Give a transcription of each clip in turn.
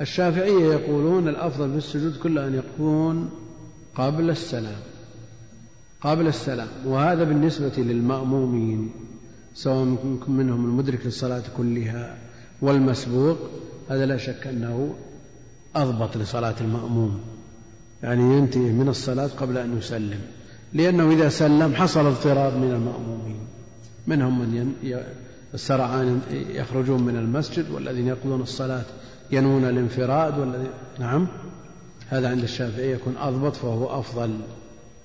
الشافعية يقولون الأفضل في السجود كله أن يكون قبل السلام قبل السلام وهذا بالنسبة للمأمومين سواء منهم المدرك للصلاة كلها والمسبوق هذا لا شك أنه أضبط لصلاة المأموم يعني ينتهي من الصلاة قبل أن يسلم لأنه إذا سلم حصل اضطراب من المأمومين منهم من السرعان يخرجون من المسجد والذين يقضون الصلاة ينوون الانفراد والذي نعم. هذا عند الشافعية يكون أضبط فهو أفضل.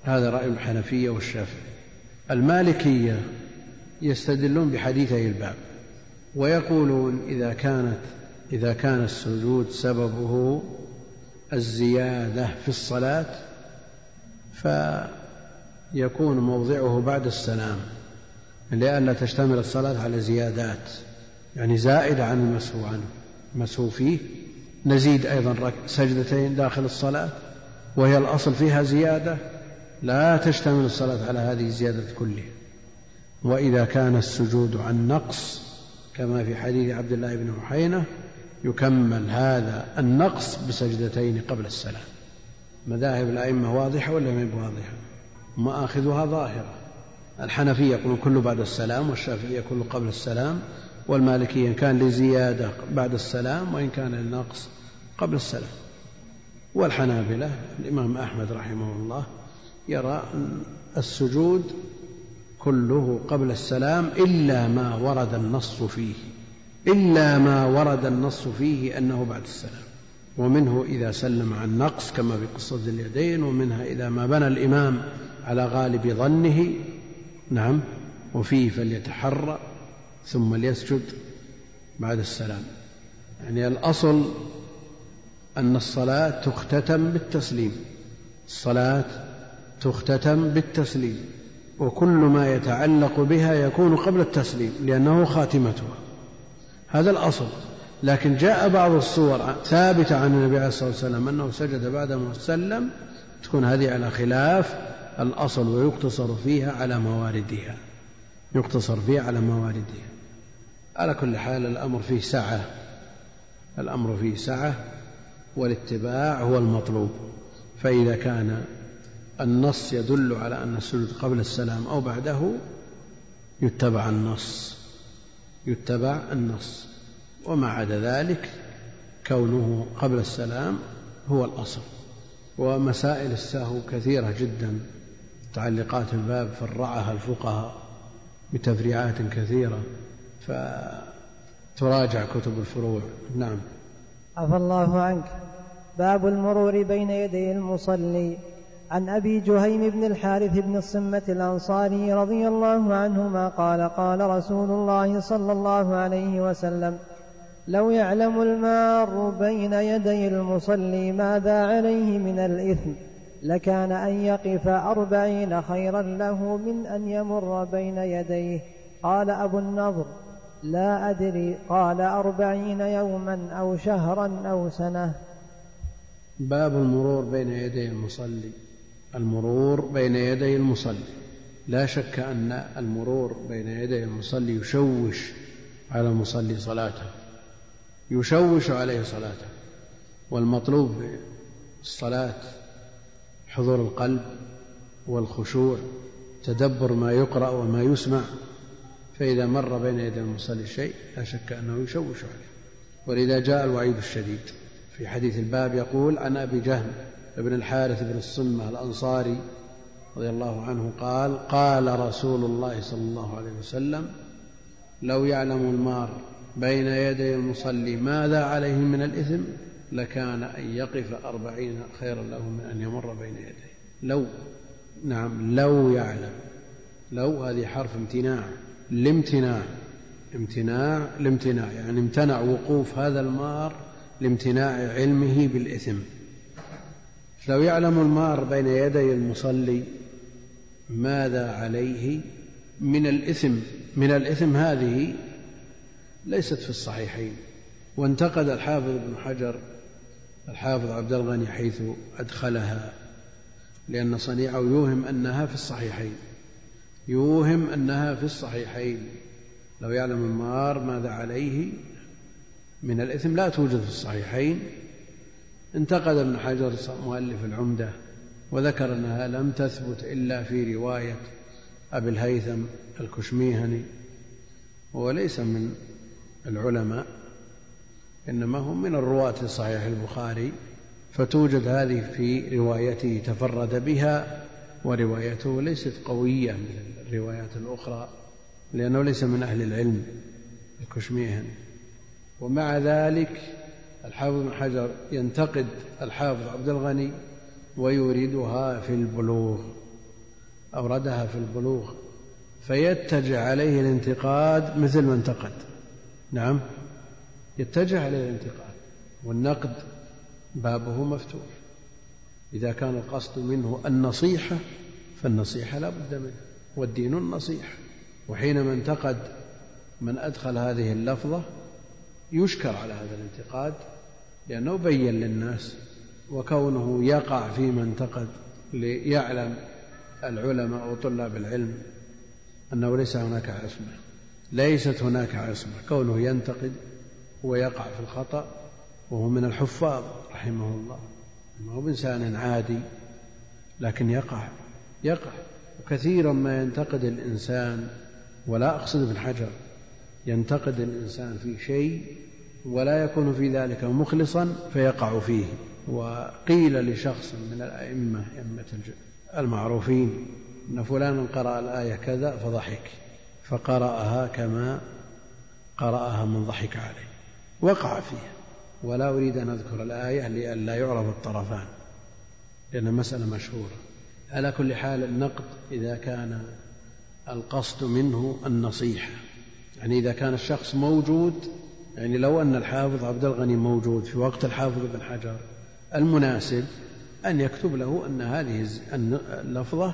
هذا رأي الحنفية والشافعي. المالكية يستدلون بحديثي الباب ويقولون إذا كانت إذا كان السجود سببه الزيادة في الصلاة فيكون موضعه بعد السلام لئلا تشتمل الصلاة على زيادات يعني زائدة عن المسهو عنه. المسهو فيه. نزيد أيضا سجدتين داخل الصلاة وهي الأصل فيها زيادة. لا تشتمل الصلاة على هذه الزيادة كلها. وإذا كان السجود عن نقص كما في حديث عبد الله بن محينة يكمل هذا النقص بسجدتين قبل السلام. مذاهب الأئمة واضحة ولا ما واضحة مآخذها ظاهرة. الحنفية يقولون كله بعد السلام والشافعية كله قبل السلام. والمالكية إن كان لزيادة بعد السلام وإن كان للنقص قبل السلام. والحنابلة الإمام أحمد رحمه الله يرى السجود كله قبل السلام إلا ما ورد النص فيه إلا ما ورد النص فيه أنه بعد السلام. ومنه إذا سلم عن نقص كما في قصة اليدين ومنها إذا ما بنى الإمام على غالب ظنه. نعم. وفيه فليتحرى. ثم ليسجد بعد السلام. يعني الأصل أن الصلاة تختتم بالتسليم. الصلاة تختتم بالتسليم وكل ما يتعلق بها يكون قبل التسليم لأنه خاتمتها. هذا الأصل. لكن جاء بعض الصور ثابتة عن النبي عليه الصلاة والسلام أنه سجد بعدما سلم تكون هذه على خلاف الأصل ويقتصر فيها على مواردها. يقتصر فيها على مواردها. على كل حال الأمر فيه سعة. الأمر فيه سعة والاتباع هو المطلوب. فإذا كان النص يدل على أن السجود قبل السلام أو بعده يتبع النص. يتبع النص. وما عدا ذلك كونه قبل السلام هو الأصل. ومسائل السهو كثيرة جدا. متعلقات الباب فرعها الفقهاء بتفريعات كثيرة. فتراجع كتب الفروع. نعم. عفى الله عنك. باب المرور بين يدي المصلي. عن أبي جهيم بن الحارث بن الصمة الأنصاري رضي الله عنهما قال قال رسول الله صلى الله عليه وسلم لو يعلم المار بين يدي المصلي ماذا عليه من الإثم لكان أن يقف أربعين خيرا له من أن يمر بين يديه. قال أبو النضر. لا أدري قال أربعين يوما أو شهرا أو سنة. باب المرور بين يدي المصلي. المرور بين يدي المصلي. لا شك أن المرور بين يدي المصلي يشوش على المصلي صلاته. يشوش عليه صلاته. والمطلوب في الصلاة حضور القلب والخشوع تدبر ما يقرأ وما يسمع. فإذا مر بين يدي المصلي شيء لا شك أنه يشوش عليه. ولذا جاء الوعيد الشديد. في حديث الباب يقول عن أبي جهل بن الحارث بن الصمة الأنصاري رضي الله عنه قال قال رسول الله صلى الله عليه وسلم لو يعلم المار بين يدي المصلي ماذا عليه من الإثم لكان أن يقف أربعين خيرا له من أن يمر بين يديه. لو نعم لو يعلم. لو هذه حرف امتناع. الامتناع. امتناع الامتناع يعني امتنع وقوف هذا المار لامتناع علمه بالإثم. لو يعلم المار بين يدي المصلي ماذا عليه من الإثم؟ من الإثم هذه ليست في الصحيحين. وانتقد الحافظ ابن حجر الحافظ عبد الغني حيث أدخلها لأن صنيعه يوهم أنها في الصحيحين. يوهم أنها في الصحيحين. لو يعلم المار ماذا عليه من الإثم لا توجد في الصحيحين. انتقد ابن حجر مؤلف العمدة وذكر أنها لم تثبت إلا في رواية أبي الهيثم الكشميهني. وهو ليس من العلماء إنما هم من الرواة صحيح البخاري. فتوجد هذه في روايته تفرد بها وروايته ليست قوية. من الروايات الأخرى لأنه ليس من أهل العلم الكشميهني ومع ذلك الحافظ بن حجر ينتقد الحافظ عبد الغني ويوردها في البلوغ أوردها في البلوغ فيتجه عليه الانتقاد مثل ما انتقد. نعم يتجه عليه الانتقاد والنقد بابه مفتوح. إذا كان القصد منه النصيحة فالنصيحة لا بد منها والدين النصيحة وحينما انتقد من أدخل هذه اللفظة يشكر على هذا الانتقاد لأنه بين للناس وكونه يقع فيما انتقد ليعلم العلماء وطلاب العلم أنه ليس هناك عصمة. ليست هناك عصمة. كونه ينتقد ويقع في الخطأ وهو من الحفاظ رحمه الله. ما هو بإنسان عادي لكن يقع يقع. وكثيرا ما ينتقد الإنسان ولا أقصد ابن حجر ينتقد الإنسان في شيء ولا يكون في ذلك مخلصا فيقع فيه. وقيل لشخص من الأئمة أئمة المعروفين أن فلانا قرأ الآية كذا فضحك فقرأها كما قرأها من ضحك عليه. وقع فيها. ولا أريد أن أذكر الآية لئلا يعرف الطرفان لأن المسألة مشهورة. على كل حال النقد إذا كان القصد منه النصيحة. يعني إذا كان الشخص موجود يعني لو أن الحافظ عبد الغني موجود في وقت الحافظ ابن حجر المناسب أن يكتب له أن هذه اللفظة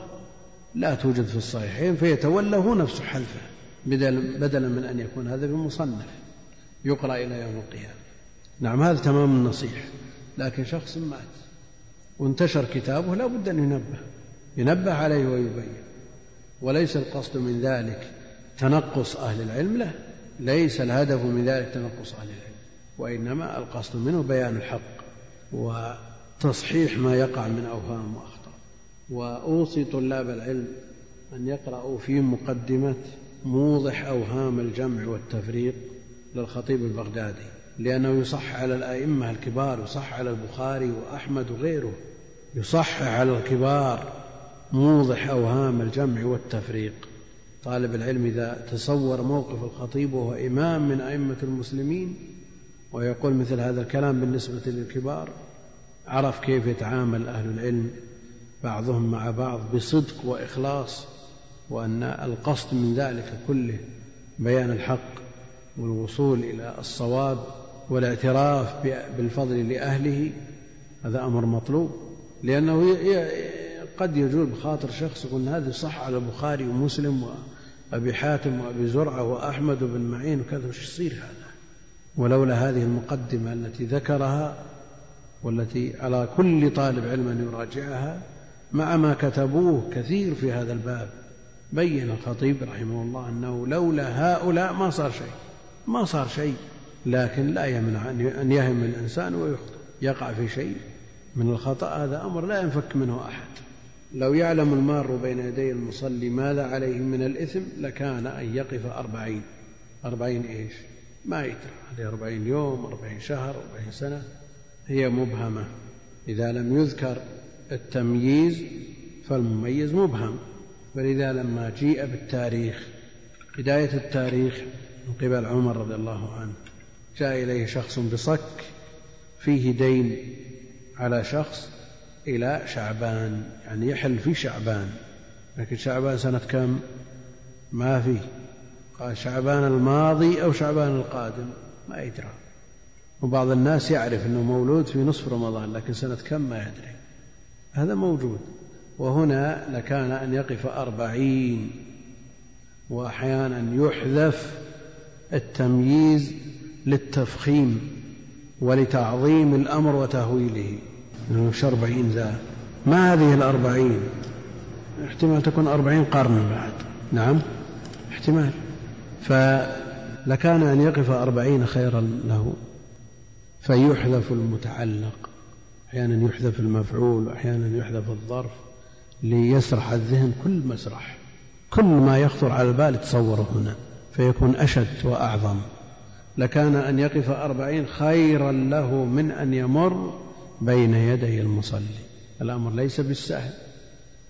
لا توجد في الصحيحين فيتولى هو نفسه حلفه بدلا من أن يكون هذا بمصنف يقرأ إلى يوم القيامة. نعم هذا تمام النصيحة لكن شخص مات وانتشر كتابه لا بد أن ينبه. ينبه عليه ويبين. وليس القصد من ذلك تنقص أهل العلم له ليس الهدف من ذلك تنقص أهل العلم وإنما القصد منه بيان الحق وتصحيح ما يقع من أوهام وأخطاء. وأوصي طلاب العلم أن يقرأوا في مقدمة موضح أوهام الجمع والتفريق للخطيب البغدادي لأنه يصح على الأئمة الكبار يصح على البخاري وأحمد وغيره يصح على الكبار موضح أوهام الجمع والتفريق. طالب العلم إذا تصور موقف الخطيب وهو إمام من أئمة المسلمين ويقول مثل هذا الكلام بالنسبة للكبار عرف كيف يتعامل أهل العلم بعضهم مع بعض بصدق وإخلاص وأن القصد من ذلك كله بيان الحق والوصول إلى الصواب والاعتراف بالفضل لأهله هذا أمر مطلوب لأنه قد يجول بخاطر شخص يقول هذا صح على البخاري ومسلم وأبي حاتم وأبي زرعة وأحمد بن معين وكذا وش يصير هذا؟ ولولا هذه المقدمة التي ذكرها والتي على كل طالب علم أن يراجعها مع ما كتبوه كثير في هذا الباب بين الخطيب رحمه الله أنه لولا هؤلاء ما صار شيء ما صار شيء لكن لا يمنع أن يهم الإنسان ويخطئ يقع في شيء من الخطأ هذا أمر لا ينفك منه أحد. لو يعلم المار بين يدي المصلي ماذا عليه من الإثم لكان أن يقف أربعين. أربعين إيش؟ ما يدري هذه أربعين يوم أربعين شهر أربعين سنة. هي مبهمة. إذا لم يذكر التمييز فالمميز مبهم. فلذا لما جيء بالتاريخ بداية التاريخ من قبل عمر رضي الله عنه جاء إليه شخص بصك فيه دين على شخص إلى شعبان يعني يحل في شعبان. لكن شعبان سنة كم؟ ما فيه قال شعبان الماضي أو شعبان القادم ما يدرى. وبعض الناس يعرف أنه مولود في نصف رمضان لكن سنة كم؟ ما يدري. هذا موجود. وهنا لكان أن يقف أربعين. وأحيانا يحذف التمييز للتفخيم ولتعظيم الأمر وتهويله. مش أربعين ذا. ما هذه الأربعين؟ احتمال تكون أربعين قرنا بعد. نعم احتمال. فلكان أن يقف أربعين خيرا له. فيحذف المتعلق. أحيانا يحذف المفعول وأحيانا يحذف الظرف ليسرح الذهن كل مسرح كل ما يخطر على البال تصوره هنا فيكون أشد وأعظم. لكان أن يقف أربعين خيرا له من أن يمر بين يدي المصلي. الأمر ليس بالسهل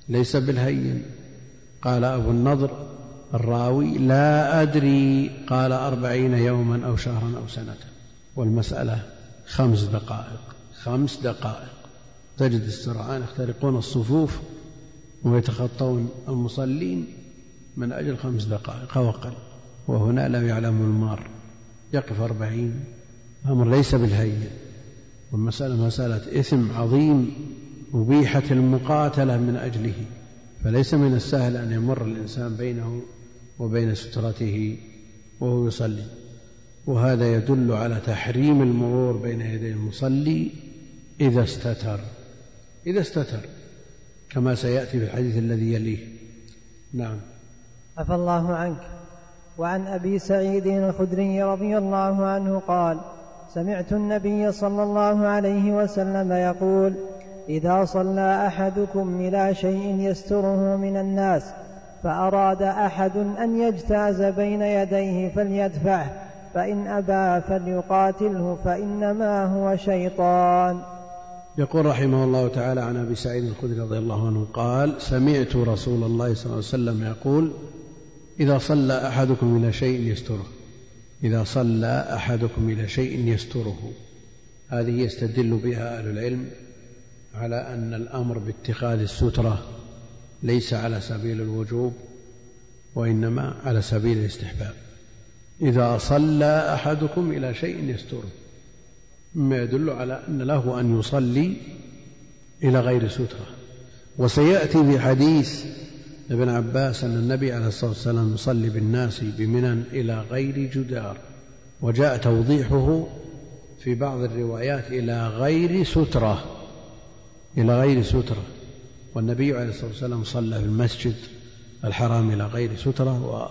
ليس بالهين. قال أبو النضر الراوي لا أدري قال أربعين يوما أو شهرا أو سنة. والمسألة خمس دقائق خمس دقائق. تجد السرعان يخترقون الصفوف ويتخطون المصلين من أجل خمس دقائق أو أقل. وهنا لا يعلم المار. يقف أربعين. أمر ليس بالهين. والمسألة مسألة إثم عظيم أبيحت المقاتلة من أجله فليس من السهل أن يمر الإنسان بينه وبين سترته وهو يصلي. وهذا يدل على تحريم المرور بين يدي المصلي إذا استتر. إذا استتر كما سيأتي في الحديث الذي يليه. نعم. عفى الله عنك. وعن أبي سعيد الخدري رضي الله عنه قال سمعت النبي صلى الله عليه وسلم يقول إذا صلى أحدكم إلى شيء يستره من الناس فأراد أحد أن يجتاز بين يديه فليدفعه فإن أبى فليقاتله فإنما هو شيطان. يقول رحمه الله تعالى عن أبي سعيد الخدري رضي الله عنه قال سمعت رسول الله صلى الله عليه وسلم يقول إذا صلى أحدكم إلى شيء يستره. إذا صلى أحدكم إلى شيء يستره. هذه يستدل بها أهل العلم على أن الأمر باتخاذ السترة ليس على سبيل الوجوب وإنما على سبيل الاستحباب. إذا صلى أحدكم إلى شيء يستره مما يدل على أن له أن يصلي إلى غير سترة. وسيأتي في حديث ابن عباس أن النبي عليه الصلاة والسلام يصلي بالناس بمنى إلى غير جدار وجاء توضيحه في بعض الروايات إلى غير سترة إلى غير سترة والنبي عليه الصلاة والسلام صلى في المسجد الحرام إلى غير سترة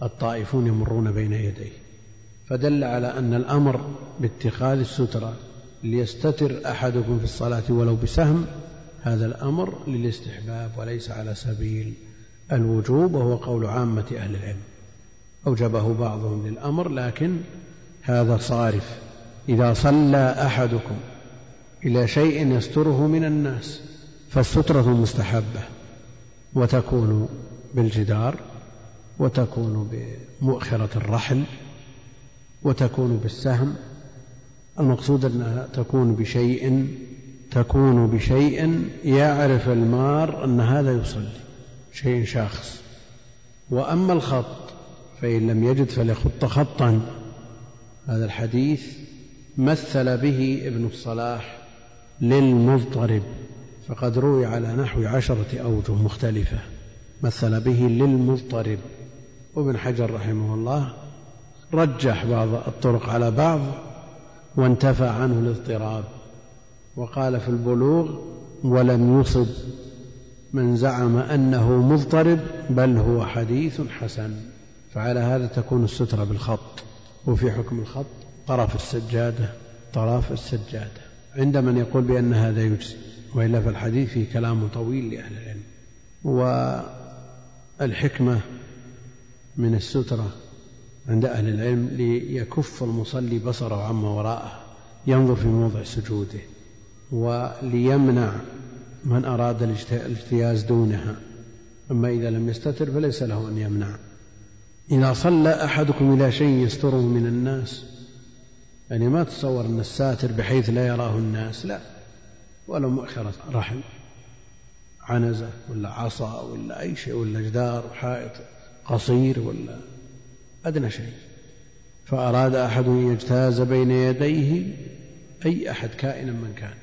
والطائفون يمرون بين يديه. فدل على أن الأمر باتخاذ السترة ليستتر أحدكم في الصلاة ولو بسهم هذا الأمر للاستحباب وليس على سبيل الوجوب وهو قول عامة أهل العلم. أوجبه بعضهم للأمر لكن هذا صارف. إذا صلى أحدكم إلى شيء يستره من الناس فالسترة مستحبة وتكون بالجدار وتكون بمؤخرة الرحل وتكون بالسهم. المقصود أنها تكون بشيء تكون بشيء يعرف المار أن هذا يصلي. شيء شاخص. وأما الخط فإن لم يجد فليخط خطا. هذا الحديث مثل به ابن الصلاح للمضطرب فقد روي على نحو عشرة أوجه مختلفة. مثل به للمضطرب. وابن حجر رحمه الله رجح بعض الطرق على بعض وانتفى عنه الاضطراب. وقال في البلوغ ولم يصب من زعم أنه مضطرب بل هو حديث حسن. فعلى هذا تكون السترة بالخط. وفي حكم الخط طرف السجادة طرف السجادة. عند من يقول بأن هذا يجزي وإلا فالحديث فيه كلام طويل لأهل العلم. والحكمة من السترة عند أهل العلم ليكف المصلي بصره عما وراءه ينظر في موضع سجوده وليمنع من أراد الاجتياز دونها أما إذا لم يستتر فليس له أن يمنع. إذا صلى أحدكم إلى شيء يستره من الناس يعني ما تصور أن الساتر بحيث لا يراه الناس لا. ولا مؤخرة رحل عنزة ولا عصا ولا أي شيء ولا جدار حائط قصير ولا أدنى شيء. فأراد أحد أن يجتاز بين يديه أي أحد كائنا من كان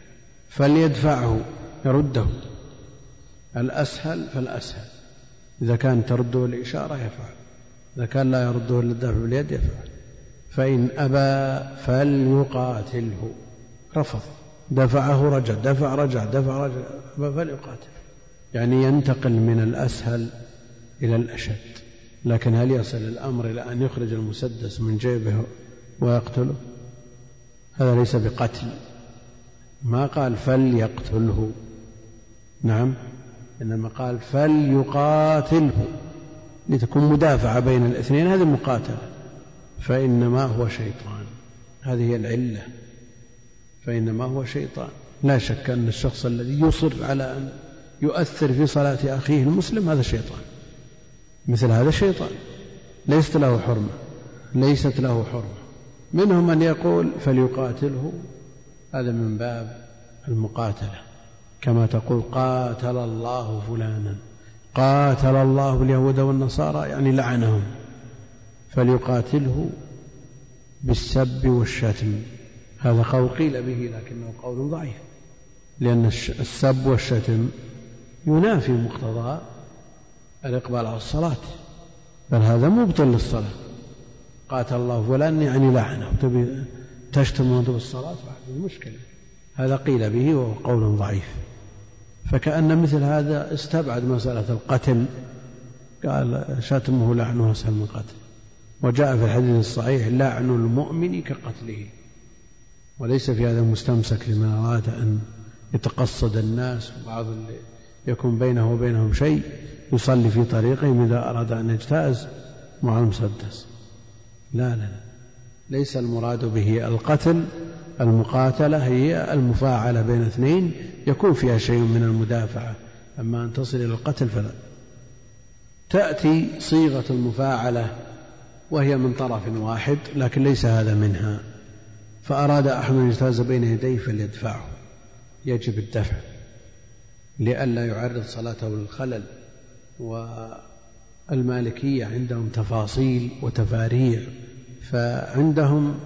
فليدفعه. يرده. الأسهل فالأسهل. إذا كان ترده الإشارة يفعل. إذا كان لا يرده إلا الدفع باليد يفعل. فإن أبى فليقاتله. رفض. دفعه رجع. دفع رجع. دفع رجع. فليقاتل. يعني ينتقل من الأسهل إلى الأشد. لكن هل يصل الأمر إلى أن يخرج المسدس من جيبه ويقتله؟ هذا ليس بقتل. ما قال فليقتله. نعم. إنما قال فليقاتله لتكون مدافعة بين الاثنين هذه مقاتلة. فإنما هو شيطان. هذه هي العلة. فإنما هو شيطان. لا شك أن الشخص الذي يصر على أن يؤثر في صلاة أخيه المسلم هذا شيطان. مثل هذا شيطان. ليست له حرمة. ليست له حرمة. منهم من يقول فليقاتله. هذا من باب المقاتلة. كما تقول قاتل الله فلانا. قاتل الله اليهود والنصارى يعني لعنهم. فليقاتله بالسب والشتم. هذا قول قيل به لكنه قول ضعيف. لأن السب والشتم ينافي مقتضى الإقبال على الصلاة. بل هذا مبطل للصلاة. قاتل الله فلان يعني لعنه. تبي تشتم وأنت بالصلاة؟ بعد المشكلة هذا قيل به وهو قول ضعيف. فكأن مثل هذا استبعد مسألة القتل. قال شتمه لعنه أسهل من قتل وجاء في الحديث الصحيح لعن المؤمن كقتله. وليس في هذا مستمسك لمن أراد أن يتقصد الناس اللي يكون بينه وبينهم شيء يصلي في طريقهم إذا أراد أن يجتاز مع المسدس. لا لا. ليس المراد به القتل المقاتلة هي المفاعلة بين اثنين يكون فيها شيء من المدافعة. أما أن تصل إلى القتل فلا. تأتي صيغة المفاعلة وهي من طرف واحد لكن ليس هذا منها. فأراد أحد أن يجتاز بين يديه فليدفعه. يجب الدفع لئلا يعرض صلاته للخلل والمالكية عندهم تفاصيل وتفاريع فعندهم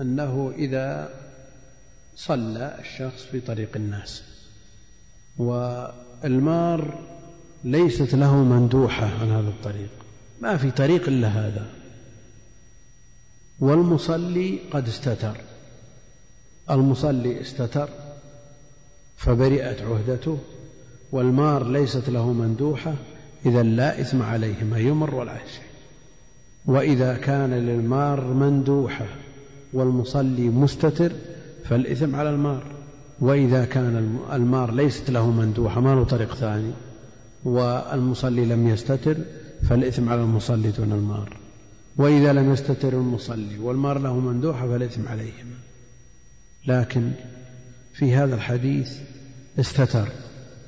أنه إذا صلى الشخص في طريق الناس والمار ليست له مندوحة عن هذا الطريق ما في طريق إلا هذا. والمصلي قد استتر المصلي استتر فبرئت عهدته والمار ليست له مندوحة إذا لا إثم عليه ما يمر ولا شيء. وإذا كان للمار مندوحة والمصلي مستتر فالإثم على المار. وإذا كان المار ليست له مندوحة ما له طريق ثاني. والمصلي لم يستتر فالإثم على المصلي دون المار. وإذا لم يستتر المصلي والمار له مندوحة فالإثم عليهما. لكن في هذا الحديث استتر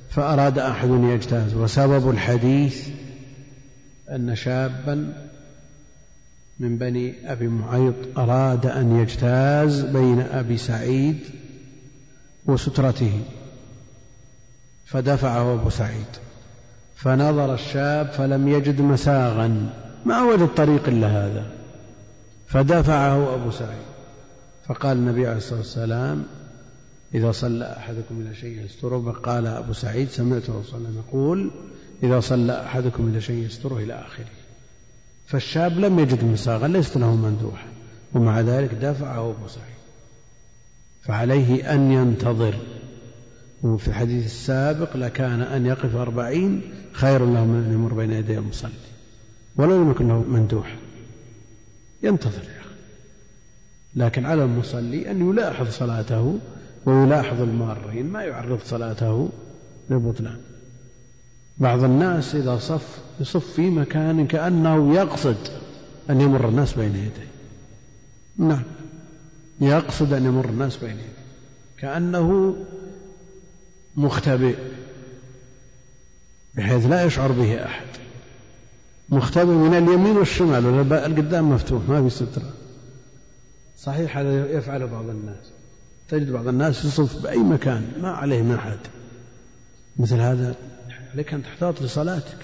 فأراد أحد يجتاز. وسبب الحديث أن شابا من بني أبي معيط أراد أن يجتاز بين أبي سعيد وسترته فدفعه أبو سعيد. فنظر الشاب فلم يجد مساغا. ما وجد طريق إلا هذا؟ فدفعه أبو سعيد. فقال النبي عليه الصلاة والسلام إذا صلى أحدكم إلى شيء يستره قال أبو سعيد سمعت رسول الله يقول إذا صلى أحدكم إلى شيء يستره إلى آخره. فالشاب لم يجد مساغا ليست له مندوحة. ومع ذلك دفعه سعيد فعليه أن ينتظر. وفي الحديث السابق لكان أن يقف أربعين خير له من أن يمر بين يدي المصلي. ولو لم يكن له مندوح. ينتظر يا أخي. لكن على المصلي أن يلاحظ صلاته ويلاحظ المارين ما يعرض صلاته للبطلان بعض الناس إذا صف يصف في مكان كأنه يقصد أن يمر الناس بين يديه. نعم. يقصد أن يمر الناس بين يديه. كأنه مختبئ بحيث لا يشعر به أحد. مختبئ من اليمين والشمال القدام مفتوح ما في سترة. صحيح هذا يفعل بعض الناس. تجد بعض الناس يصف بأي مكان ما عليه من أحد. مثل هذا عليك أن تحتاط لصلاتك.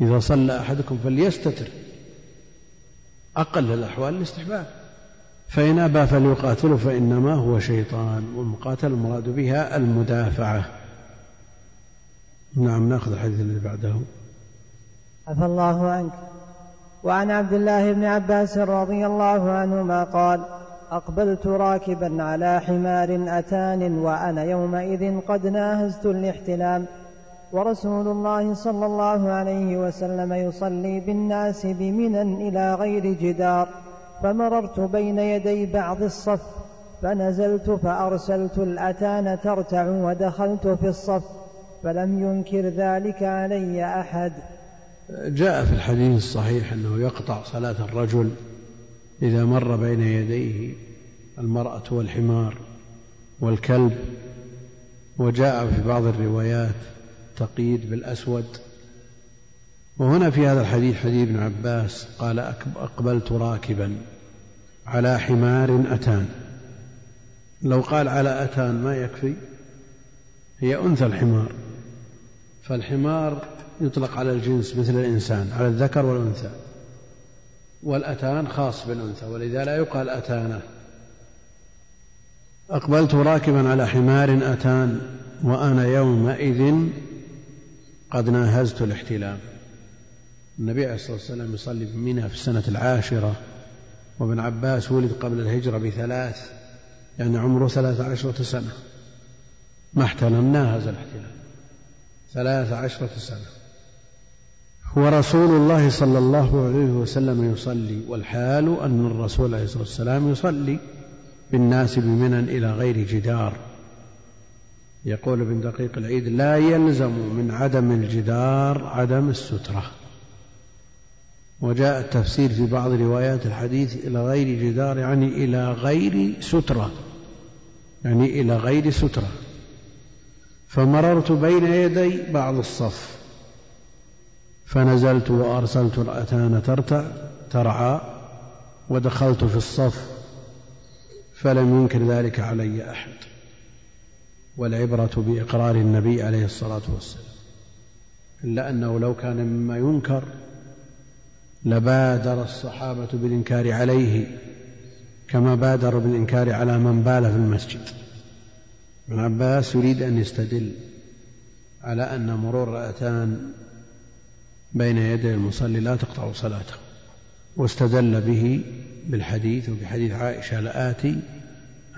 إذا صلى أحدكم فليستتر. أقل الأحوال الاستحباب. فإن أبى فليقاتله فإنما هو شيطان والمقاتل المراد بها المدافعة. نعم نأخذ الحديث الذي بعده. عفى الله عنك. وعن عبد الله بن عباس رضي الله عنهما قال أقبلت راكبا على حمار أتان وأنا يومئذ قد ناهزت الاحتلام. ورسول الله صلى الله عليه وسلم يصلي بالناس بمنى إلى غير جدار فمررت بين يدي بعض الصف فنزلت فأرسلت الأتان ترتع ودخلت في الصف فلم ينكر ذلك علي أحد. جاء في الحديث الصحيح أنه يقطع صلاة الرجل إذا مر بين يديه المرأة والحمار والكلب وجاء في بعض الروايات تقييد بالأسود. وهنا في هذا الحديث حديث ابن عباس قال أقبلت راكبا على حمار أتان. لو قال على أتان ما يكفي؟ هي أنثى الحمار. فالحمار يطلق على الجنس مثل الإنسان على الذكر والأنثى. والأتان خاص بالأنثى ولذا لا يقال أتانة. أقبلت راكبا على حمار أتان وأنا يومئذ قد ناهزت الاحتلام النبي عليه الصلاة والسلام يصلي بمنى في السنة العاشرة وابن عباس ولد قبل الهجرة بثلاث يعني عمره ثلاث عشرة سنة. ما احتلم ناهز الاحتلام ثلاث عشرة سنة. ورسول الله صلى الله عليه وسلم يصلي والحال أن الرسول عليه الصلاة والسلام يصلي بالناس بمنى إلى غير جدار. يقول ابن دقيق العيد لا يلزم من عدم الجدار عدم السترة. وجاء التفسير في بعض روايات الحديث إلى غير جدار يعني إلى غير سترة. يعني إلى غير سترة. فمررت بين يدي بعض الصف. فنزلت وأرسلت الأتان ترتع ترعى ودخلت في الصف. فلم ينكر ذلك علي أحد. والعبرة بإقرار النبي عليه الصلاة والسلام. إلا أنه لو كان مما ينكر لبادر الصحابة بالإنكار عليه كما بادروا بالإنكار على من بال في المسجد. ابن عباس يريد أن يستدل على أن مرور رأتان بين يدي المصلي لا تقطع صلاته واستدل به بالحديث وبحديث عائشة الآتي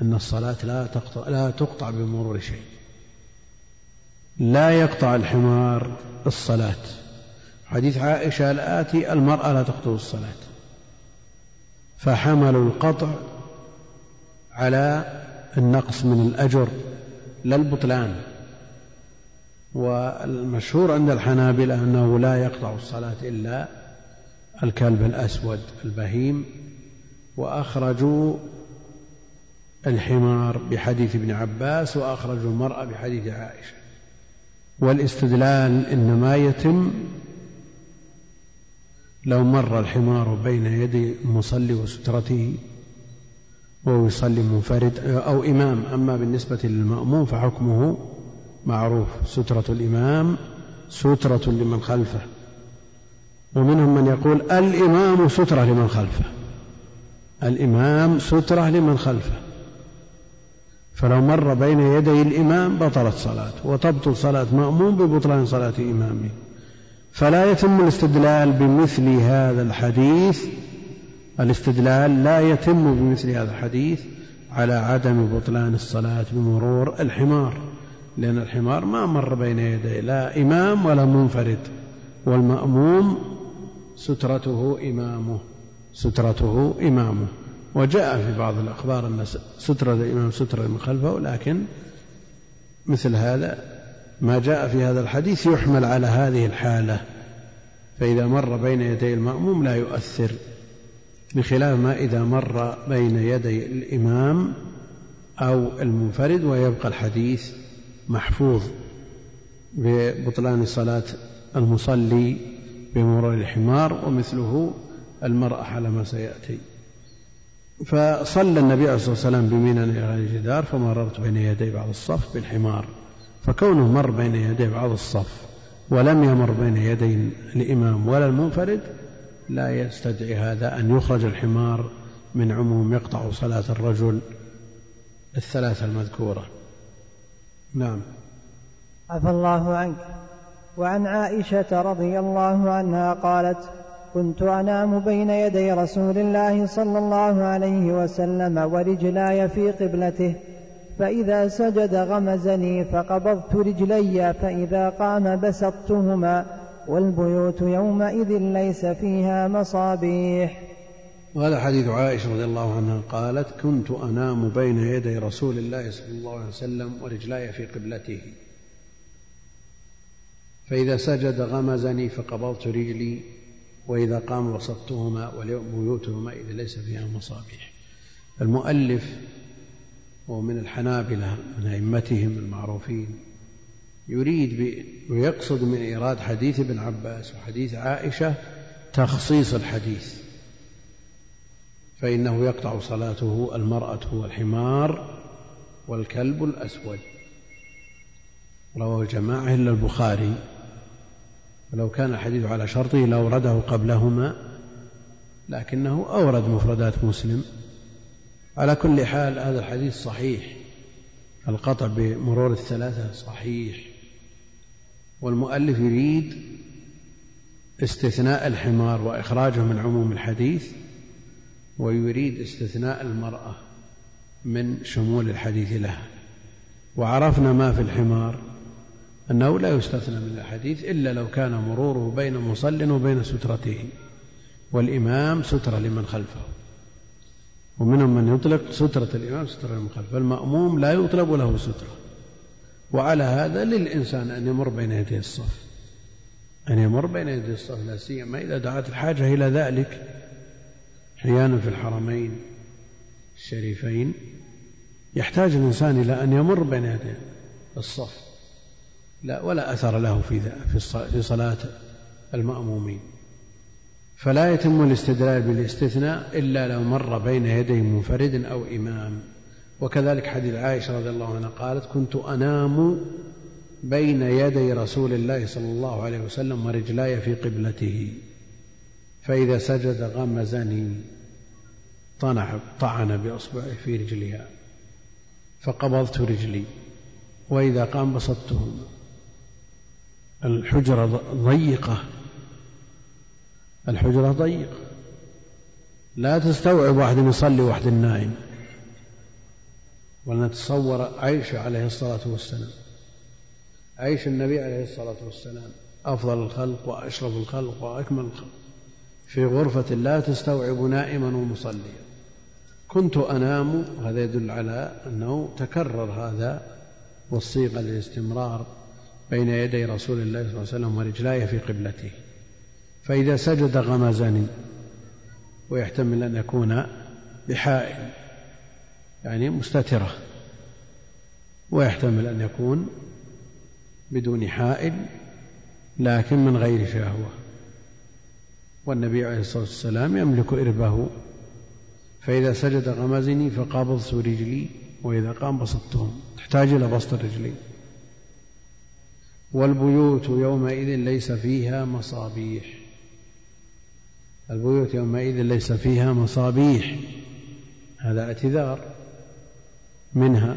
أن الصلاة لا تقطع, لا تقطع بمرور شيء. لا يقطع الحمار الصلاة. حديث عائشة الآتي المرأة لا تقطع الصلاة. فحملوا القطع على النقص من الأجر لا البطلان. والمشهور عند الحنابلة أنه لا يقطع الصلاة إلا الكلب الأسود البهيم. وأخرجوا الحمار بحديث ابن عباس وأخرجوا المرأة بحديث عائشة. والاستدلال إنما يتم لو مر الحمار بين يدي المصلي وسترته وهو يصلي منفرد أو إمام. أما بالنسبة للمأموم فحكمه معروف. سترة الإمام سترة لمن خلفه. ومنهم من يقول الإمام سترة لمن خلفه. الإمام سترة لمن خلفه. فلو مر بين يدي الإمام بطلت صلاته وتبطل صلاة مأموم ببطلان صلاة إمامه. فلا يتم الاستدلال بمثل هذا الحديث. الاستدلال لا يتم بمثل هذا الحديث على عدم بطلان الصلاة بمرور الحمار. لأن الحمار ما مر بين يديه لا إمام ولا منفرد والمأموم سترته إمامه سترته إمامه. وجاء في بعض الأخبار أن سترة الإمام سترة من خلفه لكن مثل هذا ما جاء في هذا الحديث يحمل على هذه الحالة. فإذا مر بين يدي المأموم لا يؤثر بخلاف ما إذا مر بين يدي الإمام أو المنفرد ويبقى الحديث محفوظ ببطلان صلاة المصلي بمرور الحمار ومثله المرأة على ما سيأتي. فصلى النبي عليه الصلاة والسلام بمنى إلى الجدار فمررت بين يدي بعض الصف بالحمار. فكونه مر بين يدي بعض الصف ولم يمر بين يدي الإمام ولا المنفرد لا يستدعي هذا أن يخرج الحمار من عموم يقطع صلاة الرجل الثلاثة المذكورة. نعم. عفى الله عنك. وعن عائشة رضي الله عنها قالت كنت أنام بين يدي رسول الله صلى الله عليه وسلم ورجلاي في قبلته فإذا سجد غمزني فقبضت رجلي فإذا قام بسطتهما والبيوت يومئذ ليس فيها مصابيح. وهذا حديث عائشة رضي الله عنها قالت كنت أنام بين يدي رسول الله صلى الله عليه وسلم ورجلاي في قبلته. فإذا سجد غمزني فقبضت رجلي وإذا قام بسطتهما وبيوتهما إذا ليس فيها مصابيح. المؤلف وهو من الحنابلة من أئمتهم المعروفين يريد ويقصد من إيراد حديث ابن عباس وحديث عائشة تخصيص الحديث. فإنه يقطع صلاته المرأة والحمار والكلب الأسود. رواه الجماعة إلا البخاري. ولو كان الحديث على شرطه لأورده قبلهما لكنه أورد مفردات مسلم. على كل حال هذا الحديث صحيح. القطع بمرور الثلاثة صحيح. والمؤلف يريد استثناء الحمار وإخراجه من عموم الحديث ويريد استثناء المرأة من شمول الحديث لها. وعرفنا ما في الحمار. أنه لا يستثنى من الحديث إلا لو كان مروره بين مصل وبين سترته والإمام سترة لمن خلفه. ومنهم من يطلق سترة الإمام سترة لمن خلفه. فالمأموم لا يطلب له سترة. وعلى هذا للإنسان أن يمر بين يدي الصف. أن يمر بين يدي الصف لا سيما إذا دعت الحاجة إلى ذلك. أحيانا في الحرمين الشريفين. يحتاج الإنسان إلى أن يمر بين يدي الصف. لا ولا أثر له في في صلاة المأمومين. فلا يتم الاستدلال بالاستثناء إلا لو مر بين يدي منفرد أو إمام. وكذلك حديث عائشة رضي الله عنها قالت كنت أنام بين يدي رسول الله صلى الله عليه وسلم ورجلاي في قبلته فإذا سجد غمزني طنح طعن بأصبعه في رجلها فقبضت رجلي وإذا قام بسطته الحجرة ضيقة. الحجرة ضيقة. لا تستوعب واحد يصلي واحد نائم ولنتصور عيش عليه الصلاة والسلام. عيش النبي عليه الصلاة والسلام. أفضل الخلق وأشرف الخلق وأكمل الخلق. في غرفة لا تستوعب نائما ومصليا. كنت أنام وهذا يدل على أنه تكرر هذا والصيغة للاستمرار. بين يدي رسول الله صلى الله عليه وسلم ورجلاي في قبلته. فإذا سجد غمزني ويحتمل أن يكون بحائل يعني مستترة ويحتمل أن يكون بدون حائل لكن من غير شهوة. والنبي عليه الصلاة والسلام يملك إربه. فإذا سجد غمزني فقبضت رجلي وإذا قام بسطتهم تحتاج إلى بسط الرجلين والبيوت يومئذ ليس فيها مصابيح. البيوت يومئذ ليس فيها مصابيح. هذا اعتذار منها.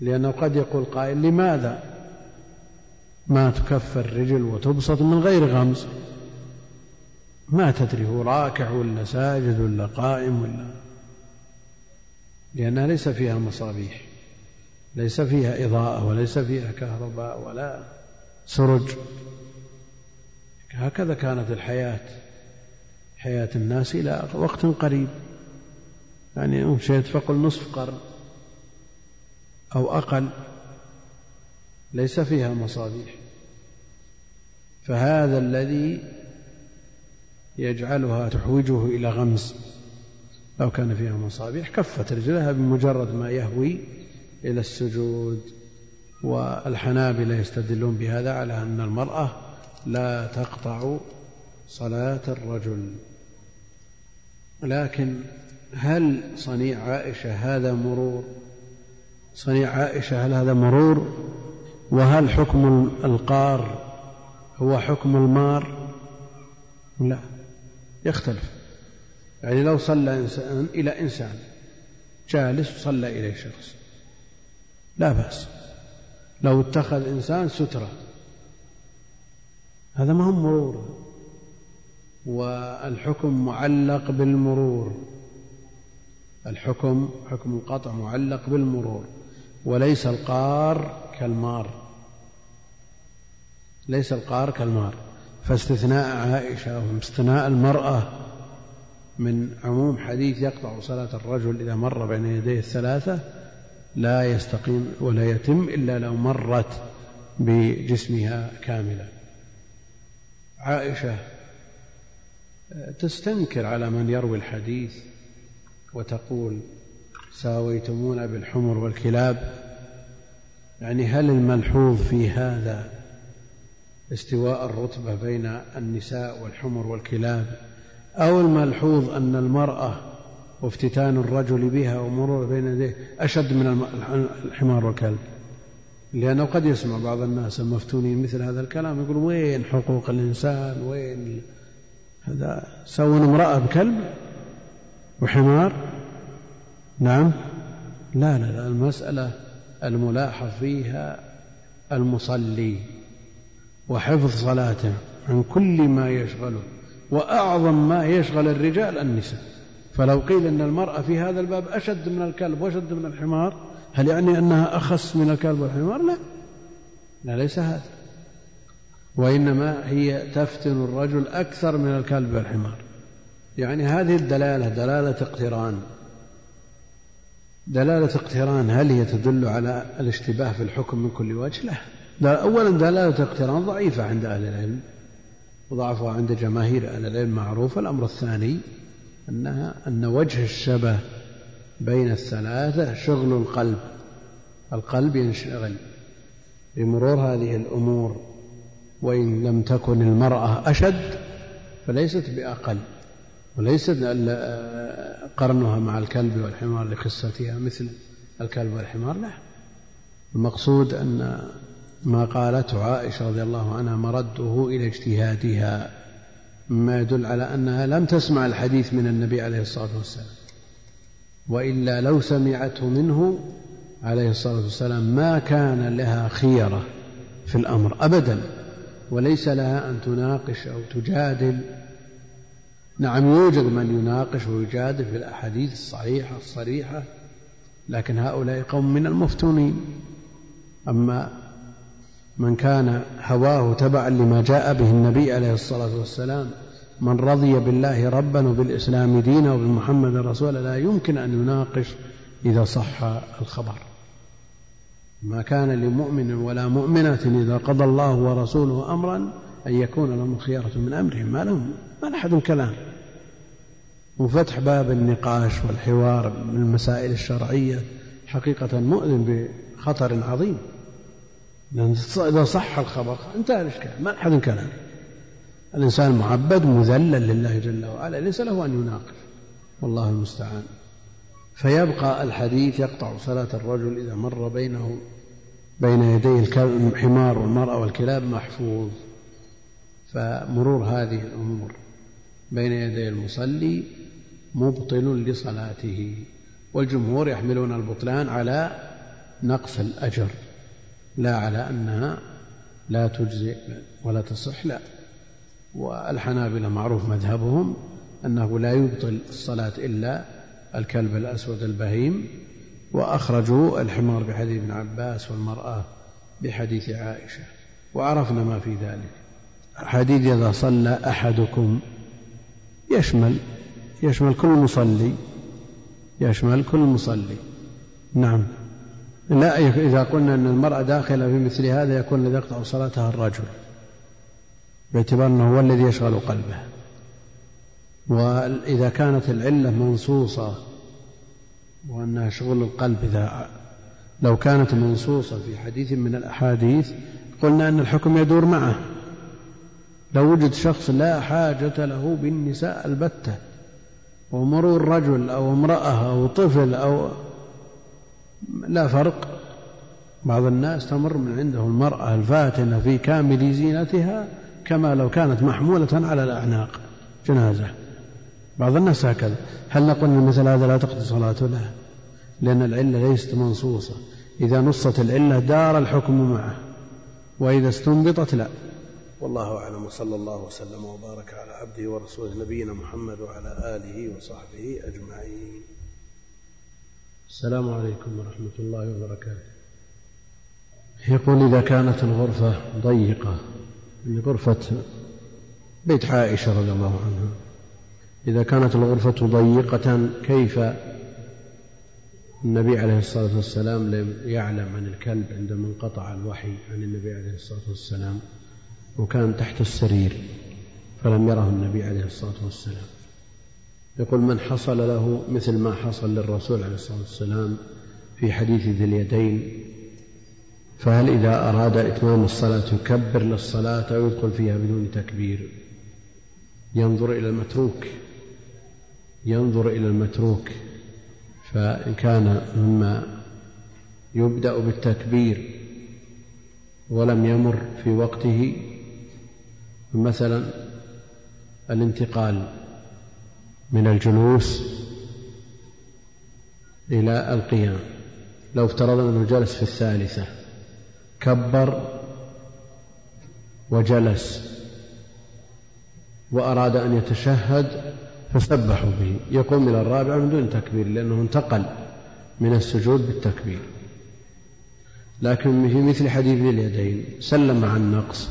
لأنه قد يقول قائل لماذا ما تكف الرجل وتبسط من غير غمز ما تدري هو راكع ولا ساجد ولا قائم ولا. لأنها ليس فيها مصابيح. ليس فيها إضاءة وليس فيها كهرباء ولا سرج. هكذا كانت الحياة حياة الناس إلى وقت قريب. يعني مشيت فقل نصف قرن أو أقل ليس فيها مصابيح. فهذا الذي يجعلها تحوجه إلى غمز لو كان فيها مصابيح كفت رجلها بمجرد ما يهوي إلى السجود والحنابلة يستدلون بهذا على أن المرأة لا تقطع صلاة الرجل. لكن هل صنيع عائشة هذا مرور؟ صنيع عائشة هل هذا مرور؟ وهل حكم القار هو حكم المار؟ لا يختلف. يعني لو صلى إنسان إلى إنسان جالس وصلى إليه شخص لا بأس. لو اتخذ إنسان سترة. هذا ما هو مرور. والحكم معلق بالمرور. الحكم حكم القطع معلق بالمرور. وليس القار كالمار. ليس القار كالمار. فاستثناء عائشة واستثناء المرأة من عموم حديث يقطع صلاة الرجل إذا مر بين يديه الثلاثة لا يستقيم ولا يتم إلا لو مرت بجسمها كاملا عائشة تستنكر على من يروي الحديث وتقول ساويتمونا بالحمر والكلاب. يعني هل الملحوظ في هذا استواء الرتبة بين النساء والحمر والكلاب أو الملحوظ أن المرأة وافتتان الرجل بها ومرور بين يديه أشد من الحمار والكلب. لأنه قد يسمع بعض الناس المفتونين مثل هذا الكلام يقول وين حقوق الإنسان؟ وين هذا سوون امرأة بكلب وحمار؟ نعم. لا لا لا المسألة الملاحظ فيها المصلي وحفظ صلاته عن كل ما يشغله وأعظم ما يشغل الرجال النساء. فلو قيل أن المرأة في هذا الباب أشد من الكلب وأشد من الحمار هل يعني أنها أخص من الكلب والحمار؟ لا. لا ليس هذا. وإنما هي تفتن الرجل أكثر من الكلب والحمار. يعني هذه الدلالة دلالة اقتران. دلالة اقتران هل هي تدل على الاشتباه في الحكم من كل وجه؟ لا. أولا دلالة اقتران ضعيفة عند أهل العلم وضعفها عند جماهير أهل العلم معروف. الأمر الثاني أنها أن وجه الشبه بين الثلاثة شغل القلب القلب ينشغل بمرور هذه الأمور وإن لم تكن المرأة أشد فليست بأقل وليست قرنها مع الكلب والحمار لخصتها مثل الكلب والحمار لا. المقصود أن ما قالته عائشة رضي الله عنها مرده إلى اجتهادها. مما يدل على أنها لم تسمع الحديث من النبي عليه الصلاة والسلام وإلا لو سمعته منه عليه الصلاة والسلام ما كان لها خيرة في الأمر أبدا وليس لها أن تناقش أو تجادل. نعم يوجد من يناقش ويجادل في الأحاديث الصحيحة الصريحة لكن هؤلاء قوم من المفتونين. أما من كان هواه تبعا لما جاء به النبي عليه الصلاة والسلام من رضي بالله ربا وبالإسلام دينا وبمحمد رسولا لا يمكن أن يناقش إذا صح الخبر. ما كان لمؤمن ولا مؤمنة إذا قضى الله ورسوله أمرا أن يكون لهم الخيارة من أمرهم. ما لهم ما لحد كلام وفتح باب النقاش والحوار من المسائل الشرعية حقيقة مؤذن بخطر عظيم. لأن إذا صح الخبر انتهى الإشكال. ما أحد كلام الإنسان معبد مذلل لله جل وعلا ليس له أن يناقش. والله المستعان. فيبقى الحديث يقطع صلاة الرجل إذا مر بينه بين يدي الحمار والمرأة والكلاب محفوظ. فمرور هذه الأمور بين يدي المصلي مبطل لصلاته. والجمهور يحملون البطلان على نقص الأجر. لا على أنها لا تجزئ ولا تصح لا. والحنابلة معروف مذهبهم أنه لا يبطل الصلاة إلا الكلب الأسود البهيم وأخرجوا الحمار بحديث ابن عباس والمرأة بحديث عائشة وعرفنا ما في ذلك. حديث إذا صلى أحدكم يشمل يشمل كل مصلي يشمل كل مصلي. نعم. لا إذا قلنا أن المرأة داخلة في مثل هذا يكون الذي يقطع صلاتها الرجل باعتبار أنه هو الذي يشغل قلبه. وإذا كانت العلة منصوصة وأنها شغل القلب إذا لو كانت منصوصة في حديث من الأحاديث قلنا أن الحكم يدور معه. لو وجد شخص لا حاجة له بالنساء البتة ومرور رجل أو امرأة أو طفل أو لا فرق. بعض الناس تمر من عنده المرأة الفاتنة في كامل زينتها كما لو كانت محمولة على الأعناق جنازة. بعض الناس هكذا. هل نقول أن مثل هذا لا تقضي صلاته؟ لا. لأن العلة ليست منصوصة. إذا نصت العلة دار الحكم معه. وإذا استنبطت لا. والله أعلم. وصلى الله وسلم وبارك على عبده ورسوله نبينا محمد وعلى آله وصحبه أجمعين. السلام عليكم ورحمة الله وبركاته. يقول إذا كانت الغرفة ضيقة غرفة بيت عائشة رضي الله عنها إذا كانت الغرفة ضيقة كيف النبي عليه الصلاة والسلام لم يعلم عن الكلب عندما انقطع الوحي عن النبي عليه الصلاة والسلام وكان تحت السرير فلم يره النبي عليه الصلاة والسلام؟ يقول من حصل له مثل ما حصل للرسول عليه الصلاة والسلام في حديث ذي اليدين فهل إذا أراد إتمام الصلاة يكبر للصلاة أو يدخل فيها بدون تكبير؟ ينظر إلى المتروك ينظر إلى المتروك فإن كان مما يبدأ بالتكبير ولم يمر في وقته مثلا الانتقال من الجلوس إلى القيام. لو افترضنا أنه جلس في الثالثة كبر وجلس وأراد أن يتشهد فسبحوا به. يقوم إلى الرابعة من دون تكبير لأنه انتقل من السجود بالتكبير. لكن في مثل حديث اليدين سلم عن نقص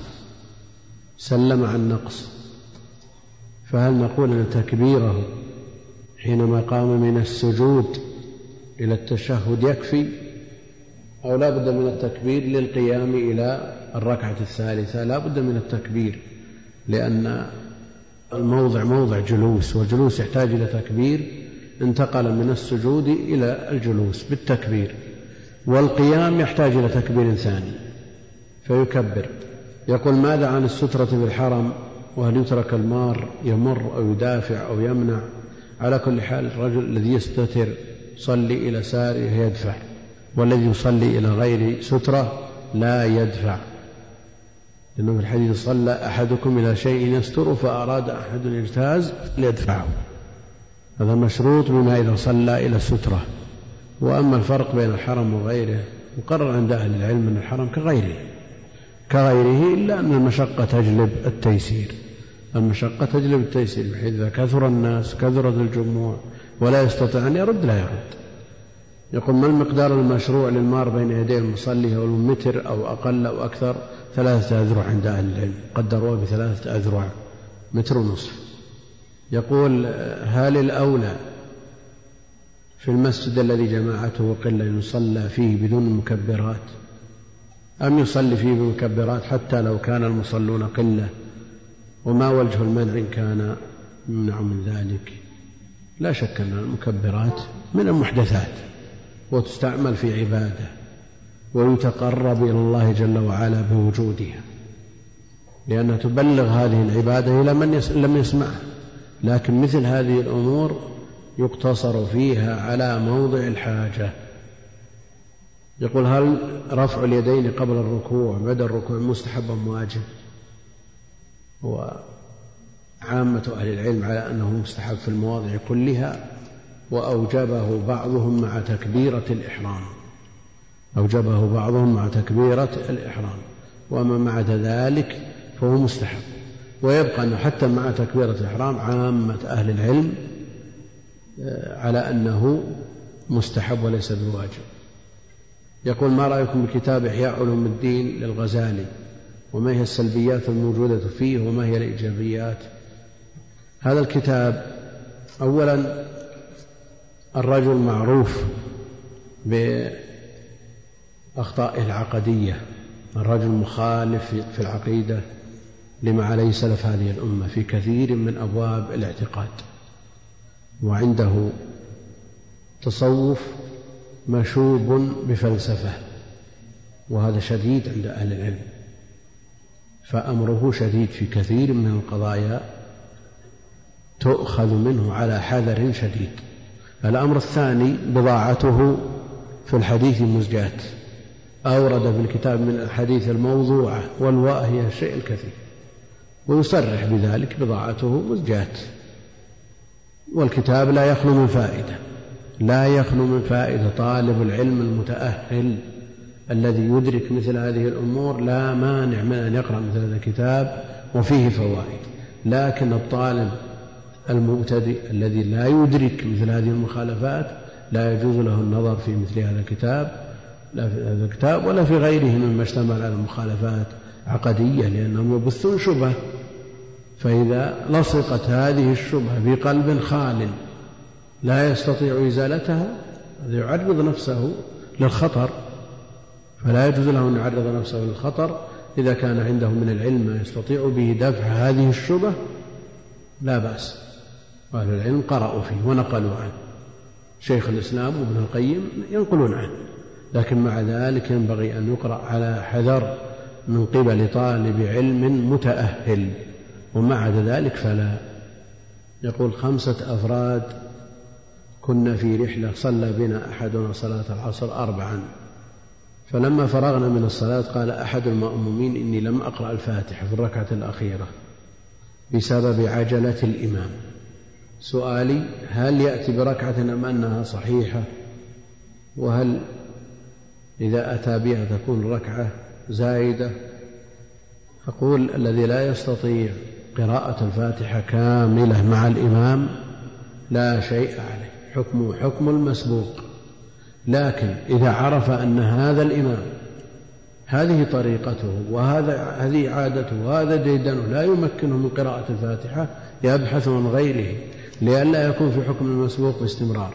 سلم عن نقص. فهل نقول أن تكبيره حينما قام من السجود إلى التشهد يكفي؟ أو لا بد من التكبير للقيام إلى الركعة الثالثة؟ لا بد من التكبير لأن الموضع موضع جلوس والجلوس يحتاج إلى تكبير انتقل من السجود إلى الجلوس بالتكبير. والقيام يحتاج إلى تكبير ثاني فيكبر. يقول ماذا عن السترة في الحرم؟ وهل يترك المار يمر أو يدافع أو يمنع؟ على كل حال الرجل الذي يستتر يصلي إلى ساره يدفع والذي يصلي إلى غير سترة لا يدفع. لأنه في الحديث صلى أحدكم إلى شيء يستر فأراد أحد يجتاز ليدفعه. هذا مشروط بما إذا صلى إلى السترة. وأما الفرق بين الحرم وغيره مقرر عند أهل العلم أن الحرم كغيره كغيره إلا أن المشقة تجلب التيسير. المشقة تجلب التيسير بحيث إذا كثر الناس كثرت الجموع ولا يستطيع أن يرد لا يرد. يقول ما المقدار المشروع للمار بين يدي المصلي هو المتر أو أقل أو أكثر؟ ثلاثة أذرع عند أهل العلم. قدروه بثلاثة أذرع متر ونصف. يقول هل الأولى في المسجد الذي جماعته قلة يصلى فيه بدون مكبرات؟ أم يصلي فيه بمكبرات حتى لو كان المصلون قلة؟ وما وجه المنع إن كان يمنع من ذلك. لا شك أن المكبرات من المحدثات وتستعمل في عبادة ويتقرب إلى الله جل وعلا بوجودها لأنها تبلغ هذه العبادة إلى من لم يسمعها. لكن مثل هذه الأمور يقتصر فيها على موضع الحاجة. يقول هل رفع اليدين قبل الركوع بعد الركوع مستحب أم واجب؟ وعامة أهل العلم على أنه مستحب في المواضع كلها وأوجبه بعضهم مع تكبيرة الإحرام. أوجبه بعضهم مع تكبيرة الإحرام. وأما مع ذلك فهو مستحب. ويبقى أنه حتى مع تكبيرة الإحرام عامة أهل العلم آه، على أنه مستحب وليس بواجب. يقول ما رأيكم بكتاب إحياء علوم الدين للغزالي وما هي السلبيات الموجودة فيه وما هي الإيجابيات. هذا الكتاب أولا الرجل معروف بأخطائه العقدية الرجل مخالف في العقيدة لما عليه سلف هذه الأمة في كثير من أبواب الاعتقاد. وعنده تصوف مشوب بفلسفة وهذا شديد عند أهل العلم. فأمره شديد في كثير من القضايا تؤخذ منه على حذر شديد. الأمر الثاني بضاعته في الحديث مزجات أورد في الكتاب من الحديث الموضوعة والواء هي الشيء الكثير ويصرح بذلك بضاعته مزجات والكتاب لا يخلو من فائدة. لا يخلو من فائدة طالب العلم المتأهل الذي يدرك مثل هذه الأمور لا مانع من أن يقرأ مثل هذا الكتاب وفيه فوائد. لكن الطالب المبتدئ الذي لا يدرك مثل هذه المخالفات لا يجوز له النظر في مثل هذا الكتاب لا في هذا الكتاب ولا في غيره مما اشتمل على مخالفات عقدية لأنهم يبثون شبهة. فإذا لصقت هذه الشبهة في قلب خال لا يستطيع إزالتها يعرض نفسه للخطر. فلا يجوز له أن يعرض نفسه للخطر إذا كان عنده من العلم ما يستطيع به دفع هذه الشبه لا بأس. أهل العلم قرأوا فيه ونقلوا عنه. شيخ الإسلام وابن القيم ينقلون عنه. لكن مع ذلك ينبغي أن يقرأ على حذر من قبل طالب علم متأهل. وما عدا ذلك فلا. يقول خمسة أفراد كنا في رحلة صلى بنا أحدنا صلاة العصر أربعا. فلما فرغنا من الصلاة قال أحد المأمومين إني لم أقرأ الفاتحة في الركعة الأخيرة بسبب عجلة الإمام. سؤالي هل يأتي بركعة أم أنها صحيحة؟ وهل إذا أتى بها تكون ركعة زائدة أقول الذي لا يستطيع قراءة الفاتحة كاملة مع الإمام لا شيء عليه حكمه حكم المسبوق. لكن إذا عرف أن هذا الإمام هذه طريقته وهذا هذه عادته وهذا ديدنه لا يمكنه من قراءة الفاتحة يبحث عن غيره لئلا يكون في حكم المسبوق باستمرار.